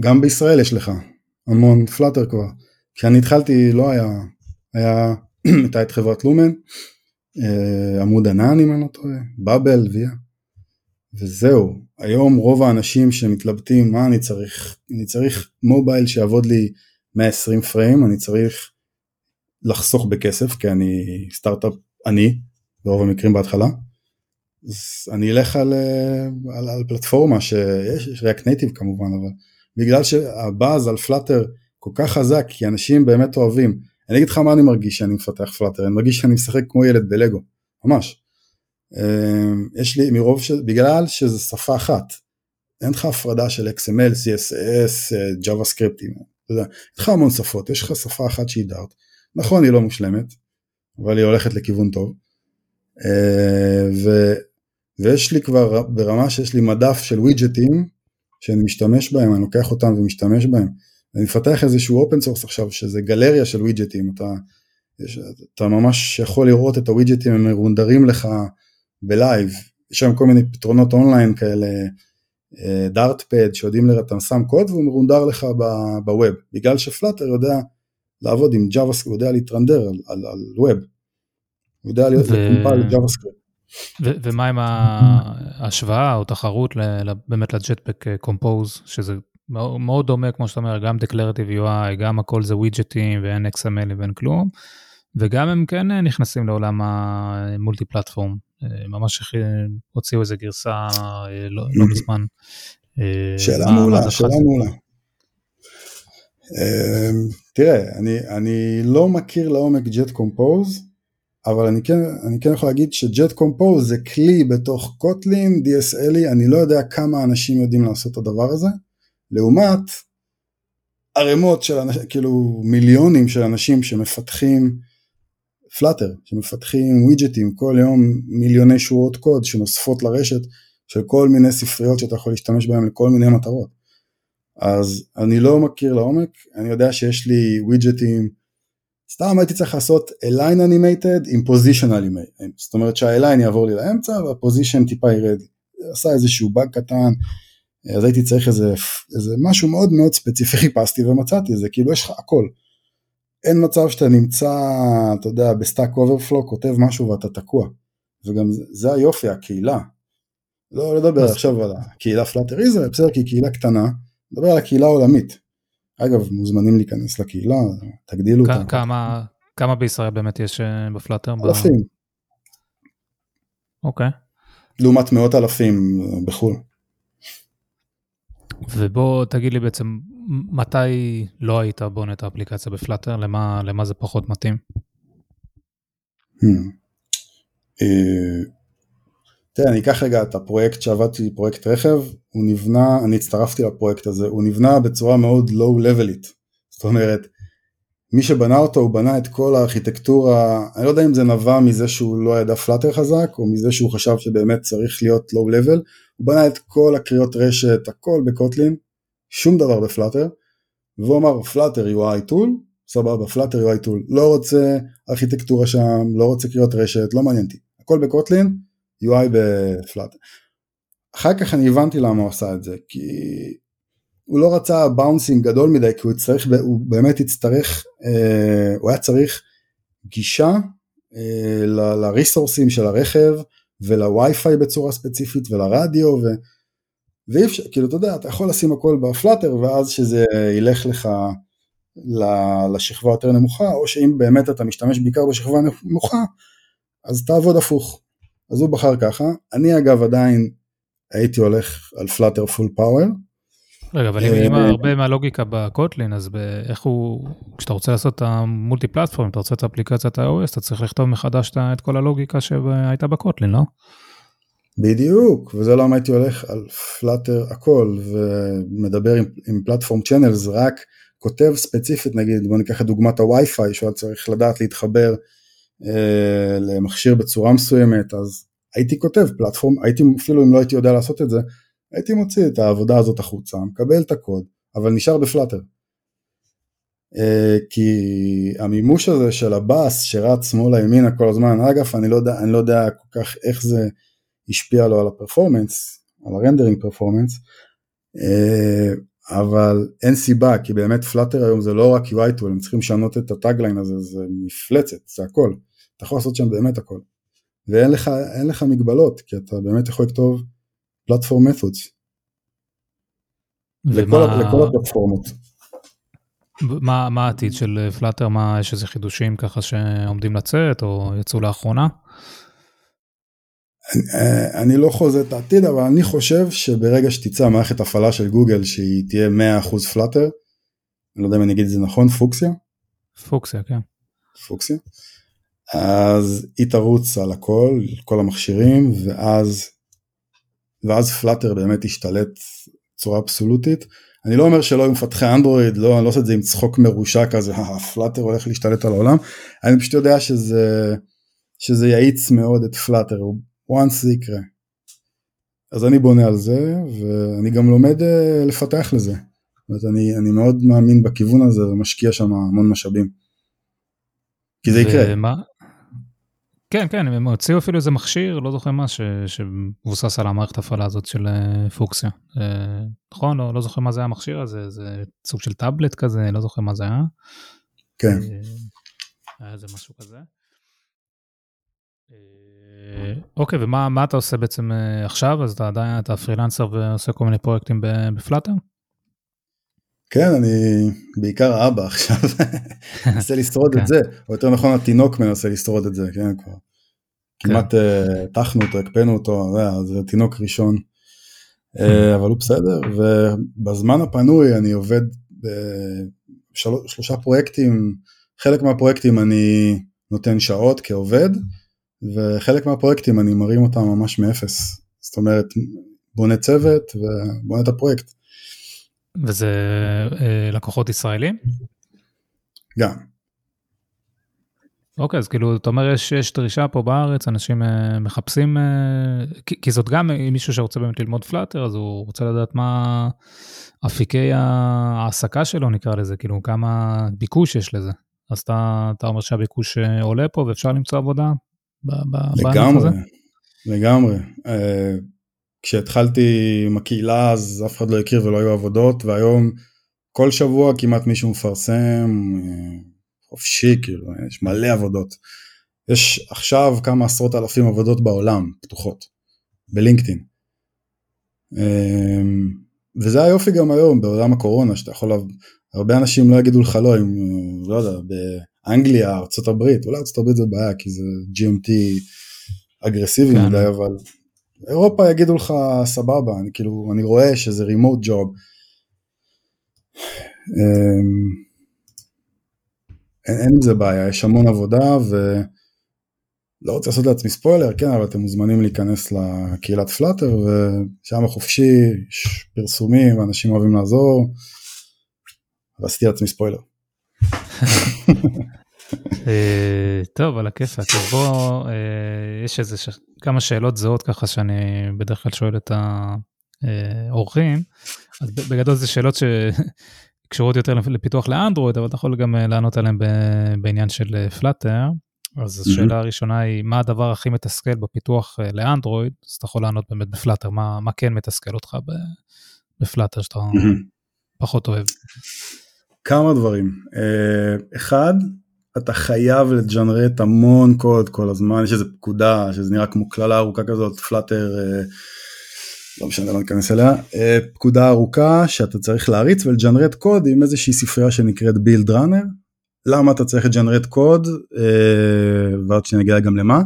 גם בישראל יש לך המון פלאטר כבר. כשאני התחלתי לא היה, היה, <clears throat> הייתה את חברת לומן אה, עמוד ענן אם אני לא טועה, באבל, ויה. וזהו, היום רוב האנשים שמתלבטים מה אני צריך, אני צריך מובייל שיעבוד לי 120 פריים, אני צריך לחסוך בכסף כי אני סטארט-אפ עני, ברוב המקרים בהתחלה, אז אני אלך על, אה, על, על פלטפורמה שיש, יש React Native כמובן, אבל בגלל שהבאז על Flutter כל כך חזק, כי אנשים באמת אוהבים, אני אגיד לך מה אני מרגיש שאני מפתח Flutter, אני מרגיש שאני משחק כמו ילד בלגו, ממש. אמ, יש לי מרוב ש... בגלל שזה שפה אחת, אין לך הפרדה של XML, CSS, JavaScript, אתה יודע, יש לך המון שפות, יש לך שפה אחת שהיא Dart, נכון היא לא מושלמת, אבל היא הולכת לכיוון טוב, אה, ו... ויש לי כבר ברמה שיש לי מדף של ווידג'טים שאני משתמש בהם, אני לוקח אותם ומשתמש בהם, אני מפתח איזשהו open source עכשיו שזה גלריה של ווידג'טים, אתה, אתה ממש יכול לראות את הווידג'טים הם מרונדרים לך ב live, יש שם כל מיני פתרונות אונליין כאלה, דארטפד שיודעים, אתה שם קוד והוא מרונדר לך בווב, בגלל שפלאטר יודע לעבוד עם JavaScript, הוא יודע להתרנדר על, על, על ווב, הוא יודע להיות קומפייל JavaScript. ומה עם ההשוואה או תחרות באמת לג'טפק קומפוז, שזה מאוד דומה, כמו שאתה אומר, גם Declarative UI, גם הכל זה ווידג'טים ואין XML ואין כלום, וגם הם כן נכנסים לעולם המולטי פלטפורם. אה, ממש הוציאו איזה גרסה אה, לא, לא מזמן. אה, שאלה מעולה, שאלה מעולה. תראה, אני, אני לא מכיר לעומק Jet Compose, אבל אני כן, אני כן יכול להגיד שג'ט קומפוז זה כלי בתוך קוטלין, DSLי, אני לא יודע כמה אנשים יודעים לעשות את הדבר הזה. לעומת ערימות של אנשים, כאילו מיליונים של אנשים שמפתחים פלאטר, שמפתחים ווידג'טים כל יום מיליוני שורות קוד שנוספות לרשת של כל מיני ספריות שאתה יכול להשתמש בהן לכל מיני מטרות. אז אני לא מכיר לעומק, אני יודע שיש לי ווידג'טים, סתם הייתי צריך לעשות align animated עם position animated, זאת אומרת שה-align יעבור לי לאמצע וה-position טיפה ירד, עשה איזשהו באג קטן, אז הייתי צריך איזה, איזה משהו מאוד מאוד ספציפי <laughs> חיפשתי ומצאתי, זה כאילו יש לך הכל. אין מצב שאתה נמצא, אתה יודע, ב Stack Overflow, כותב משהו ואתה תקוע. וגם זה, זה היופי, הקהילה. לא לדבר עכשיו על הקהילה Flutter Israel, בסדר, כי היא קהילה קטנה, לדבר על הקהילה העולמית. אגב, מוזמנים להיכנס לקהילה, תגדילו אותה. כמה, כמה בישראל באמת יש אה, ב Flutter? אלפים. אוקיי. לעומת מאות אלפים אה, בחו"ל. ובוא תגיד לי בעצם, מתי לא היית בונה את האפליקציה בפלאטר? למה, למה זה פחות מתאים? Hmm. אה, תראה, אני אקח רגע את הפרויקט שעבדתי, פרויקט רכב, הוא נבנה, אני הצטרפתי לפרויקט הזה, הוא נבנה בצורה מאוד לואו-לבלית. זאת אומרת, מי שבנה אותו, הוא בנה את כל הארכיטקטורה, אני לא יודע אם זה נבע מזה שהוא לא ידע פלאטר חזק, או מזה שהוא חשב שבאמת צריך להיות לואו-לבל, הוא בנה את כל הקריאות רשת, הכל ב Kotlin, שום דבר ב Flutter, והוא אמר Flutter UI tool, סבבה, Flutter UI tool, לא רוצה ארכיטקטורה שם, לא רוצה קריאות רשת, לא מעניין אותי, הכל ב Kotlin, UI ב Flutter. אחר כך אני הבנתי למה הוא עשה את זה, כי הוא לא רצה bouncing גדול מדי, כי הוא, צריך, הוא באמת יצטרך, אה, הוא היה צריך גישה אה, לריסורסים של הרכב ולווי-פיי בצורה ספציפית ולרדיו ו... ואי אפשר, כאילו אתה יודע, אתה יכול לשים הכל ב Flutter ואז שזה ילך לך לשכבה יותר נמוכה, או שאם באמת אתה משתמש בעיקר בשכבה נמוכה, אז תעבוד הפוך. אז הוא בחר ככה, אני אגב עדיין הייתי הולך על Flutter full power. רגע, אבל אם אה, הרבה מהלוגיקה ב Kotlin, אז איך הוא, כשאתה רוצה לעשות את המולטי פלטפורם, אתה רוצה את אפליקציית ה-OS, אתה צריך לכתוב מחדש את כל הלוגיקה שהייתה בקוטלין, לא? בדיוק, וזה למה הייתי הולך על פלאטר הכל, ומדבר עם, עם פלטפורם צ'אנלס, רק כותב ספציפית, נגיד, בוא ניקח את דוגמת הווי-פיי, שהוא צריך לדעת להתחבר אה, למכשיר בצורה מסוימת, אז הייתי כותב פלטפורם, הייתי, אפילו אם לא הייתי יודע לעשות את זה, הייתי מוציא את העבודה הזאת החוצה, מקבל את הקוד, אבל נשאר ב Flutter. אה, כי המימוש הזה של ה bus שרץ שמאלה ימינה כל הזמן, אגב אני לא יודע, אני לא יודע כל כך איך זה השפיע לו על ה performance, על ה rendering performance, אה, אבל אין סיבה כי באמת Flutter היום זה לא רק UI tool, הם צריכים לשנות את ה tagline הזה, זה מפלצת, זה הכל, אתה יכול לעשות שם באמת הכל, ואין לך, לך מגבלות כי אתה באמת יכול לכתוב פלטפורם מתודס. לכל, לכל הפלטפורמות. מה, מה העתיד של פלאטר? מה, יש איזה חידושים ככה שעומדים לצאת או יצאו לאחרונה? אני, אה, אני לא חוזה את העתיד, אבל אני חושב שברגע שתצא מערכת הפעלה של גוגל שהיא תהיה 100% פלאטר, אני לא יודע אם אני אגיד את זה נכון, פוקסיה? פוקסיה, כן. פוקסיה. אז היא תרוץ על הכל, כל המכשירים, ואז ואז פלאטר באמת השתלט בצורה אבסולוטית. אני לא אומר שלא היו מפתחי אנדרואיד, לא, אני לא עושה את זה עם צחוק מרושע כזה, פלאטר הולך להשתלט על העולם, אני פשוט יודע שזה, שזה יאיץ מאוד את פלאטר, once זה יקרה. אז אני בונה על זה, ואני גם לומד uh, לפתח לזה. זאת אומרת, אני, אני מאוד מאמין בכיוון הזה ומשקיע שם המון משאבים. כי זה יקרה. ומה, כן, כן, הם הוציאו אפילו איזה מכשיר, לא זוכר מה, שמבוסס על המערכת ההפעלה הזאת של אה, פוקסיה. אה, נכון? לא, לא זוכר מה זה היה המכשיר הזה, זה סוג של טאבלט כזה, לא זוכר מה זה היה. כן. אה, היה איזה משהו כזה. אוקיי, ומה אתה עושה בעצם עכשיו? אז אתה עדיין, אתה פרילנסר ועושה כל מיני פרויקטים בפלאטר? כן, אני בעיקר האבא עכשיו, <laughs> מנסה לשרוד את כן. זה, או יותר נכון התינוק מנסה לשרוד את זה, כן, כבר. כן. כמעט הטחנו אה, אותו, הקפאנו אותו, זה תינוק ראשון, אה, <laughs> אבל הוא בסדר, ובזמן הפנוי אני עובד בשלושה פרויקטים, חלק מהפרויקטים אני נותן שעות כעובד, וחלק מהפרויקטים אני מרים אותם ממש מאפס, זאת אומרת, בונה צוות ובונה את הפרויקט. וזה אה, לקוחות ישראלים? גם. אוקיי, אז כאילו, אתה אומר, יש, יש דרישה פה בארץ, אנשים אה, מחפשים, אה, כי, כי זאת גם מישהו שרוצה באמת ללמוד פלאטר, אז הוא רוצה לדעת מה אפיקי ההעסקה שלו, נקרא לזה, כאילו, כמה ביקוש יש לזה. אז אתה, אתה אומר שהביקוש אה, עולה פה ואפשר למצוא עבודה? לגמרי, לגמרי. אה, כשהתחלתי עם הקהילה אז אף אחד לא הכיר ולא היו עבודות והיום כל שבוע כמעט מישהו מפרסם חופשי כאילו, יש מלא עבודות. יש עכשיו כמה עשרות אלפים עבודות בעולם פתוחות, בלינקדאין. אמ, וזה היופי גם היום בעולם הקורונה, שאתה יכול, הרבה אנשים לא יגידו לך לא, אם, לא יודע, באנגליה, ארה"ב, אולי ארה"ב זה בעיה כי זה GMT אגרסיבי כן. מדי, אבל אירופה יגידו לך סבבה, אני כאילו, אני רואה שזה job. אמ, אין, אין עם זה בעיה, יש המון עבודה ולא רוצה לעשות לעצמי ספוילר, כן, אבל אתם מוזמנים להיכנס לקהילת פלאטר ושם חופשי, יש פרסומים ואנשים אוהבים לעזור, ועשיתי לעצמי ספוילר. <laughs> אה, טוב, על הכיפאק. אז בוא, אה, יש איזה כמה שאלות זהות ככה שאני בדרך כלל שואל את האורחים. אז בגדול זה שאלות שקשורות יותר לפיתוח לאנדרואיד, אבל אתה יכול גם אה, לענות עליהן בעניין של פלאטר. אז השאלה הראשונה היא, מה הדבר הכי מתסכל בפיתוח לאנדרואיד? אז אתה יכול לענות באמת בפלאטר, מה, מה כן מתסכל אותך ב Flutter שאתה פחות אוהב? כמה דברים. אחד, אתה חייב לג'נרט המון קוד כל הזמן, יש איזה פקודה שזה נראה כמו קללה ארוכה כזאת, Flutter, אה, לא משנה, לא ניכנס אליה, אה, פקודה ארוכה שאתה צריך להריץ ולג'נרט קוד עם איזושהי ספרייה שנקראת build runner. למה אתה צריך לג'נרט קוד, אה, ועוד שנגיע גם למה?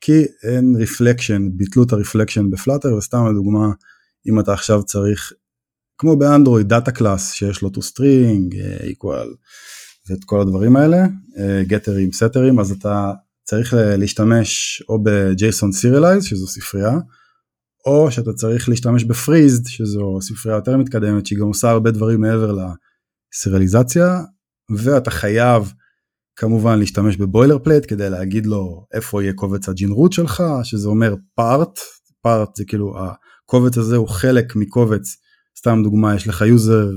כי אין reflection, ביטלו את ה reflection ב Flutter, וסתם לדוגמה, אם אתה עכשיו צריך, כמו באנדרואיד, data class שיש לו to string, equal. ואת כל הדברים האלה, גטרים, סטרים, אז אתה צריך להשתמש או ב-JSON Serialize, שזו ספרייה, או שאתה צריך להשתמש ב Freezed, שזו ספרייה יותר מתקדמת, שהיא גם עושה הרבה דברים מעבר לסריאליזציה, ואתה חייב כמובן להשתמש ב boilerplate כדי להגיד לו איפה יהיה קובץ הג'ינרוט שלך, שזה אומר part, פארט זה כאילו הקובץ הזה הוא חלק מקובץ, סתם דוגמה יש לך user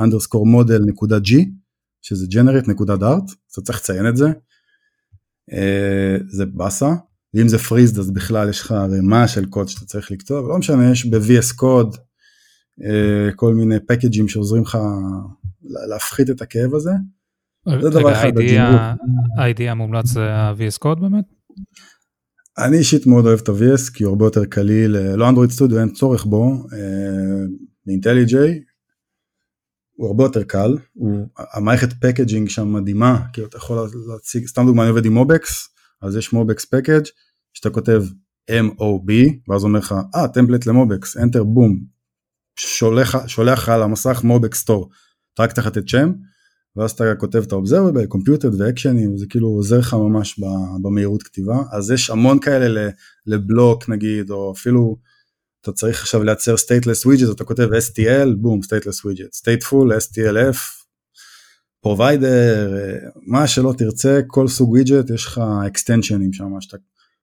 underscore model נקודה g, שזה generate נקודה דארט, אתה צריך לציין את זה, אה, זה באסה, ואם זה פריזד אז בכלל יש לך ערימה של קוד שאתה צריך לכתוב, לא משנה, יש ב-VS קוד אה, כל מיני פקג'ים שעוזרים לך להפחית את הכאב הזה. זה דבר אחד. ה-ID המומלץ זה ה-VS קוד באמת? אני אישית מאוד אוהב את ה-VS כי הוא הרבה יותר קליל, לא Android Studio אין צורך בו, ב IntelliJ אה, הוא הרבה יותר קל, הוא, המערכת packaging שם מדהימה, כאילו אתה יכול להציג, סתם דוגמא אני עובד עם MobX, אז יש MobX package שאתה כותב MOB, ואז אומר לך, אה, template ל MobX, enter בום, שולח, שולח לך על המסך MobX store, אתה רק צריך לתת שם, ואז אתה כותב את ה-observable, computed ואקשנים, זה כאילו עוזר לך ממש במהירות כתיבה, אז יש המון כאלה לבלוק נגיד, או אפילו אתה צריך עכשיו לייצר stateless widget, אתה כותב STL, בום, stateless widget, stateful, STLF, provider, מה שלא תרצה, כל סוג widget יש לך extensions שם, שאתה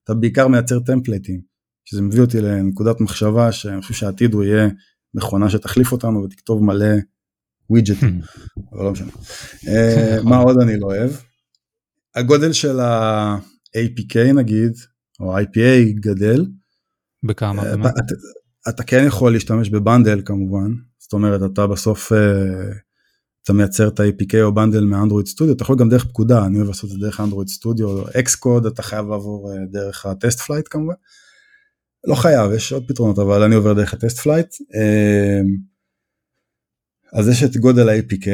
אתה בעיקר מייצר טמפלטים, שזה מביא אותי לנקודת מחשבה שאני חושב שהעתיד הוא יהיה מכונה שתחליף אותנו ותכתוב מלא widgetים, אבל לא משנה. אה, מה עוד אני לא אוהב? הגודל של ה-APK נגיד, או IPA גדל, בכמה אה? אתה, אתה כן יכול להשתמש ב bundle כמובן, זאת אומרת אתה בסוף אה, אתה מייצר את ה-APK או bundle מ Android Studio, אתה יכול גם דרך פקודה, אני אוהב לעשות את זה דרך Android Studio, Xcode אתה חייב לעבור אה, דרך ה TestFlight כמובן. לא חייב, יש עוד פתרונות, אבל אני עובר דרך ה TestFlight. אז יש את גודל ה-APK,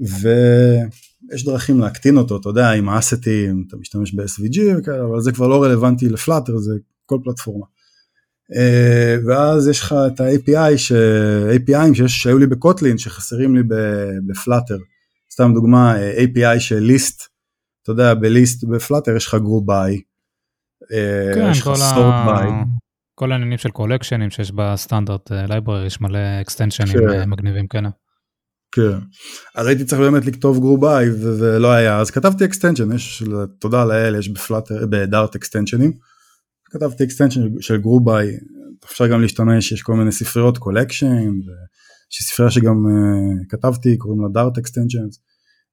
ויש דרכים להקטין אותו, אתה יודע, עם האססטים, אתה משתמש ב-SVG וכאלה, אבל זה כבר לא רלוונטי ל Flutter, זה כל פלטפורמה. אה, ואז יש לך את ה-API, ש... API שיש, שהיו לי ב Kotlin שחסרים לי ב Flutter. סתם דוגמה, אה, API של list, אתה יודע, ב list ב Flutter יש לך group by. אה, כן, יש לך sort by. כל העניינים של קולקשנים שיש ב standard library, יש מלא אקסטנשנים כן. מגניבים כאלה. כן, אז הייתי צריך באמת לכתוב group by ולא היה, אז כתבתי extension, יש, תודה לאל, יש ב Flutter, ב Dart אקסטנשנים. כתבתי extension של group by, אפשר גם להשתמש, יש כל מיני ספריות collection, יש ספרייה שגם אה, כתבתי, קוראים לה Dart Extensions,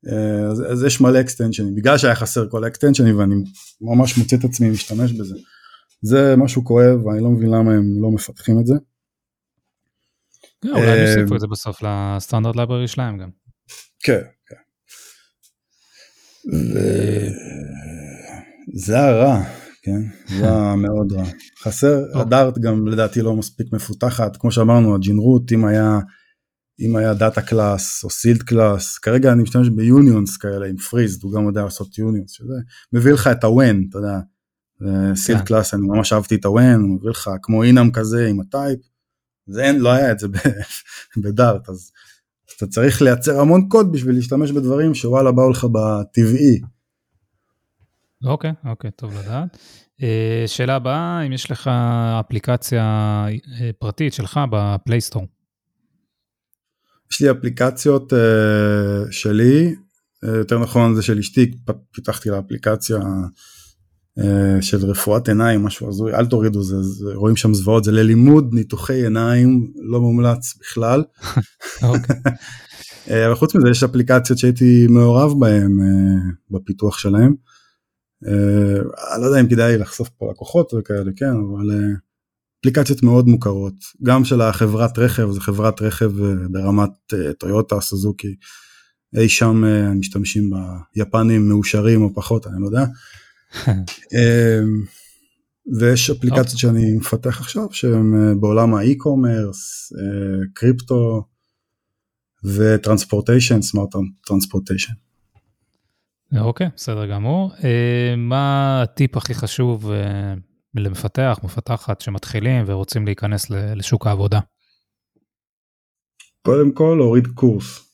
אה, אז, אז יש מלא אקסטנשנים, בגלל שהיה חסר כל האקסטנשנים ואני ממש מוצא את עצמי משתמש בזה. זה משהו כואב ואני לא מבין למה הם לא מפתחים את זה. כן, אולי הם יוסיפו את זה בסוף ל standard library שלהם גם. כן, כן. זה הרע, כן? זה מאוד רע. חסר, אוקיי. ה Dart גם לדעתי לא מספיק מפותחת, כמו שאמרנו, ה generate, אם היה, אם היה data class או sealed class, כרגע אני משתמש ב unions כאלה עם freezed, הוא גם יודע לעשות unions, שזה מביא לך את ה when, אתה יודע, sealed כן. class, אני ממש אהבתי את ה when, הוא מביא לך כמו enum כזה עם ה type, זה אין, לא היה את זה <laughs> בדארט, אז אתה צריך לייצר המון קוד בשביל להשתמש בדברים שוואלה באו לך בטבעי. אוקיי, אוקיי, טוב לדעת. אה, שאלה הבאה, אם יש לך אפליקציה אה, פרטית שלך בפלייסטור. יש לי אפליקציות uh, שלי, uh, יותר נכון זה של אשתי, פיתחתי לה אפליקציה uh, של רפואת עיניים, משהו הזוי, אל תורידו זה, זה, רואים שם זוועות, זה ללימוד ניתוחי עיניים, לא מומלץ בכלל. <laughs> אוקיי. אבל חוץ מזה יש אפליקציות שהייתי מעורב בהן uh, בפיתוח שלהן. אני לא יודע אם כדאי לחשוף פה לקוחות וכאלה, כן, אבל אפליקציות מאוד מוכרות, גם של החברת רכב, זה חברת רכב אה, ברמת אה, טויוטה, סוזוקי, אי שם אה, משתמשים ביפנים מאושרים או פחות, אני לא יודע. <laughs> ויש אפליקציות שאני מפתח עכשיו שהן בעולם האי-קומרס, קריפטו וטרנספורטיישן, סמארט טרנספורטיישן. אוקיי, בסדר גמור. מה הטיפ הכי חשוב למפתח, מפתחת שמתחילים ורוצים להיכנס לשוק העבודה? קודם כל להוריד קורס.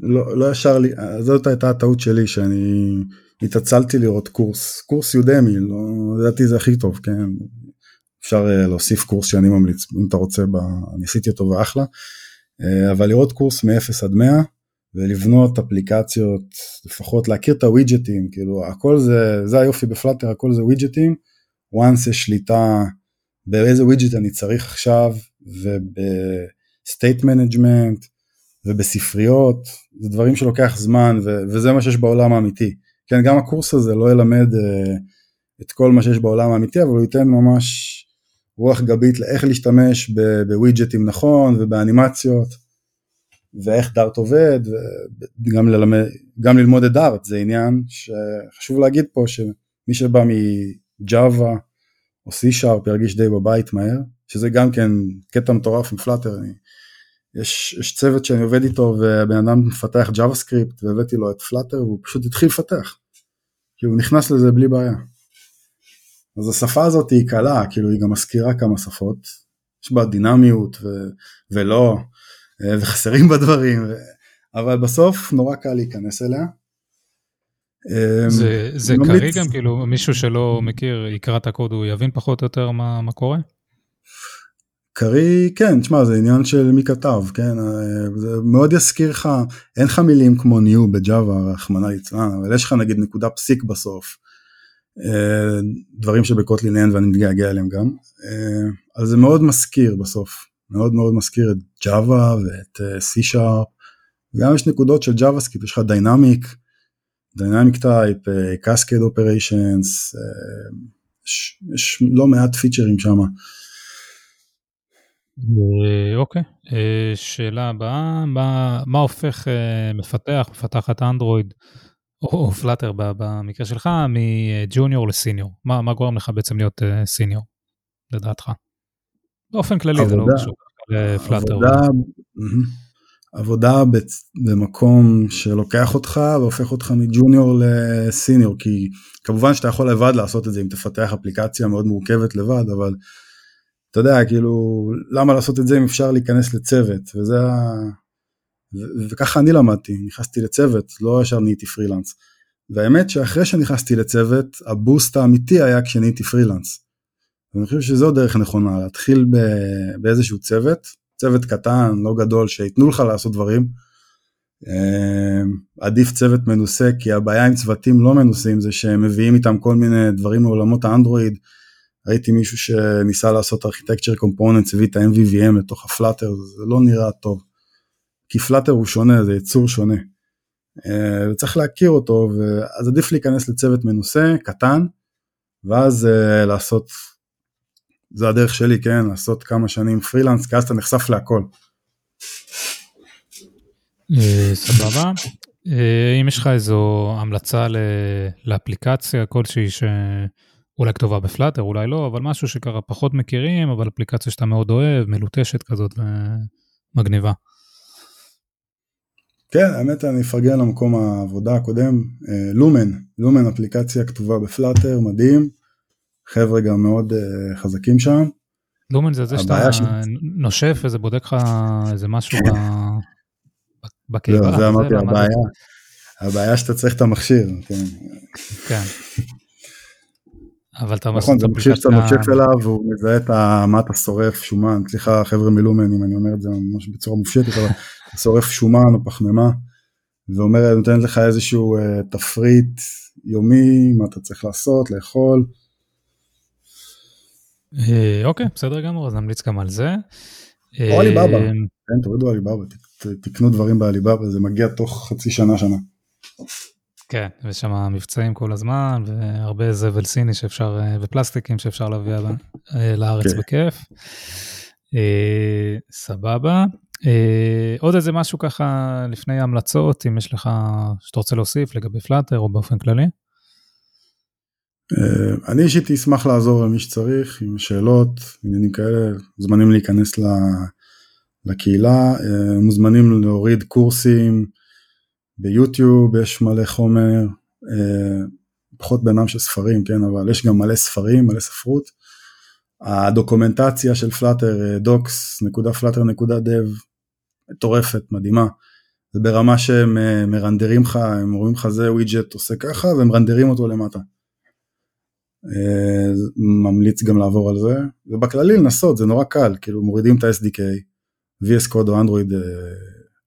לא, לא ישר לי, זאת הייתה הטעות שלי שאני התעצלתי לראות קורס, קורס יודמי, לא, לדעתי זה הכי טוב, כן, אפשר אה, להוסיף קורס שאני ממליץ, אם אתה רוצה, אני עשיתי אותו ואחלה, אה, אבל לראות קורס מ-0 עד 100 ולבנות אפליקציות, לפחות להכיר את הווידג'טים, כאילו הכל זה, זה היופי בפלאטר, הכל זה ווידג'טים, once יש שליטה באיזה widget אני צריך עכשיו וב state management ובספריות זה דברים שלוקח זמן ו- וזה מה שיש בעולם האמיתי. כן גם הקורס הזה לא ילמד uh, את כל מה שיש בעולם האמיתי אבל הוא ייתן ממש רוח גבית לאיך להשתמש בווידג'טים נכון ובאנימציות ואיך Dart עובד וגם ללמד, גם ללמוד את Dart זה עניין שחשוב להגיד פה שמי שבא מג'אווה או C-Sharp ירגיש די בבית מהר, שזה גם כן קטע מטורף עם פלאטר, יש, יש צוות שאני עובד איתו ובן אדם מפתח JavaScript והבאתי לו את פלאטר והוא פשוט התחיל לפתח, כי הוא נכנס לזה בלי בעיה. אז השפה הזאת היא קלה, כאילו היא גם מזכירה כמה שפות, יש בה דינמיות ו, ולא, וחסרים בה דברים, אבל בסוף נורא קל להיכנס אליה. אמ, זה, זה קרי גם כאילו מישהו שלא מכיר יקרא את הקוד הוא יבין פחות או יותר מה, מה קורה? קרי כן תשמע זה עניין של מי כתב כן? אה, זה מאוד יזכיר לך אין לך מילים כמו ניו בג'אווה רחמנא ליצלן אבל יש לך נגיד נקודה פסיק בסוף. אה, דברים שבקוטלין אין ואני מתגעגע אליהם גם. אה, אז זה מאוד מזכיר בסוף מאוד מאוד מזכיר את ג'אווה ואת C-Sharp גם יש נקודות של skip יש לך dynamic uh, Cascade Operations, uh, יש, לא מעט פיצ'רים שם. אה, אוקיי, okay. שאלה הבאה, מה, מה הופך מפתח, מפתחת אנדרואיד או Flutter במקרה שלך מ junior ל senior? מה, מה גורם לך בעצם להיות senior, לדעתך? באופן כללי עבודה, זה לא קשור לפלאטר. עבודה, עבודה במקום שלוקח אותך והופך אותך מג'וניור לסיניור כי כמובן שאתה יכול לבד לעשות את זה אם תפתח אפליקציה מאוד מורכבת לבד אבל אתה יודע כאילו למה לעשות את זה אם אפשר להיכנס לצוות וזה ה... וככה אני למדתי נכנסתי לצוות לא ישר נהייתי פרילנס והאמת שאחרי שנכנסתי לצוות הבוסט האמיתי היה כשנהייתי פרילנס. אני חושב שזו דרך נכונה להתחיל באיזשהו צוות צוות קטן, לא גדול, שייתנו לך לעשות דברים. אמ, עדיף צוות מנוסה, כי הבעיה עם צוותים לא מנוסים זה שהם מביאים איתם כל מיני דברים מעולמות האנדרואיד. ראיתי מישהו שניסה לעשות ארכיטקצ'ר קומפוננטס, הביא את ה-MVVM לתוך הפלאטר, זה לא נראה טוב. כי פלאטר הוא שונה, זה יצור שונה. אמ, וצריך להכיר אותו, אז עדיף להיכנס לצוות מנוסה, קטן, ואז אה, לעשות זה הדרך שלי, כן, לעשות כמה שנים פרילנס, כי אז אתה נחשף להכל. אה, סבבה. אה, אם יש לך איזו המלצה לאפליקציה כלשהי שאולי כתובה בפלאטר, אולי לא, אבל משהו שככה פחות מכירים, אבל אפליקציה שאתה מאוד אוהב, מלוטשת כזאת ומגניבה. כן, האמת אני אפרגן למקום העבודה הקודם, אה, לומן, לומן אפליקציה כתובה בפלאטר, מדהים, חבר'ה גם מאוד אה, חזקים שם. לומן זה זה שאתה ש... נושף וזה בודק לך איזה משהו ב... בקיבה. לא, זה אמרתי, הבעיה, הבעיה שאתה צריך את המכשיר. כן. כן. אבל אתה נכון, זה מכשיר שאתה נושף אליו והוא מזהה את מה אתה שורף, שומן, סליחה חבר'ה מלומן אם אני אומר את זה ממש בצורה מופשטת, אבל <laughs> אתה שורף שומן או פחמימה, ואומר, נותנת לך איזשהו uh, תפריט יומי, מה אתה צריך לעשות, לאכול. אה, אוקיי, בסדר גמור, אז נמליץ גם על זה. או עליבאבא, אה, כן, תורידו עליבאבא, תקנו דברים בעליבאבא, זה מגיע תוך חצי שנה, שנה. כן, ויש שם מבצעים כל הזמן, והרבה זבל סיני שאפשר, אה, ופלסטיקים שאפשר להביא לארץ כן. בכיף. סבבה. עוד איזה משהו ככה לפני ההמלצות, אם יש לך, שאתה רוצה להוסיף לגבי פלאטר או באופן כללי? אה, אני אישית אשמח לעזור למי שצריך עם שאלות, עניינים כאלה, מוזמנים להיכנס לקהילה, אה, מוזמנים להוריד קורסים ביוטיוב, יש מלא חומר, אה, פחות בעינם של ספרים, כן, אבל יש גם מלא ספרים, מלא ספרות. הדוקומנטציה של Flutter, docs.flutter.dev, מטורפת, מדהימה. זה ברמה שהם מרנדרים לך, הם רואים לך זה widget עושה ככה, והם מרנדרים אותו למטה. אה, ממליץ גם לעבור על זה, ובכללי לנסות, זה נורא קל, כאילו מורידים את ה-SDK, VS Code או Android אה,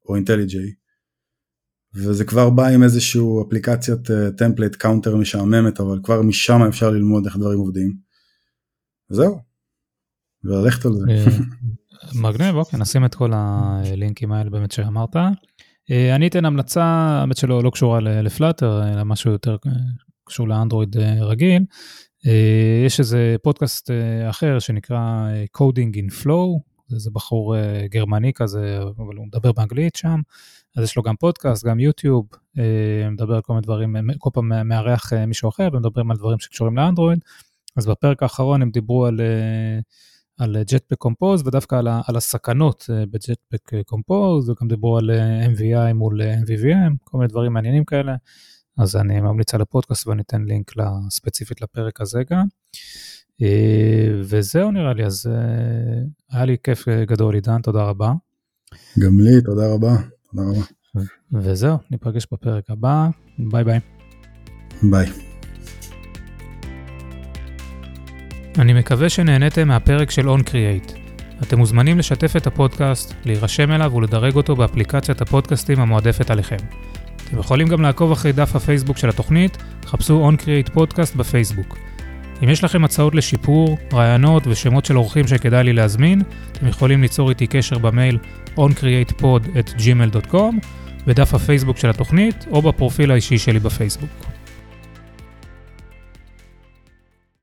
או IntelliJ, וזה כבר בא עם איזשהו אפליקציית template counter משעממת, אבל כבר משם אפשר ללמוד איך דברים עובדים. וזהו, וללכת על זה. אה, <laughs> מגניב, אוקיי, נשים את כל הלינקים האלה באמת שאמרת. אני אתן המלצה, האמת שלא לא קשורה לפלאטר, אלא משהו יותר קשור לאנדרואיד רגיל. אה, יש איזה פודקאסט אה, אחר שנקרא אה, Coding in Flow, זה בחור גרמני כזה, אבל הוא מדבר באנגלית שם, אז יש לו גם פודקאסט, גם יוטיוב, מדבר על כל מיני דברים, כל פעם מארח מישהו אחר ומדברים על דברים שקשורים לאנדרואיד, אז בפרק האחרון הם דיברו על... על ג'טפק קומפוז ודווקא על, על הסכנות בג'טפק קומפוז, וגם דיברו על MVI מול MVVM, כל מיני דברים מעניינים כאלה. אז אני ממליץ על הפודקאסט ואני אתן לינק ספציפית לפרק הזה גם. אה, וזהו נראה לי, אז אה, היה לי כיף גדול עידן, תודה רבה. גם לי, תודה רבה, תודה רבה. וזהו, ניפגש בפרק הבא, ביי ביי. ביי. אני מקווה שנהניתם מהפרק של OnCreate. אתם מוזמנים לשתף את הפודקאסט, להירשם אליו ולדרג אותו באפליקציית הפודקאסטים המועדפת עליכם. אתם יכולים גם לעקוב אחרי דף הפייסבוק של התוכנית, חפשו OnCreate Podcast בפייסבוק. אם יש לכם הצעות לשיפור, רעיונות ושמות של אורחים שכדאי לי להזמין, אתם יכולים ליצור איתי קשר במייל oncreatepod@gmail.com, בדף הפייסבוק של התוכנית או בפרופיל האישי שלי בפייסבוק.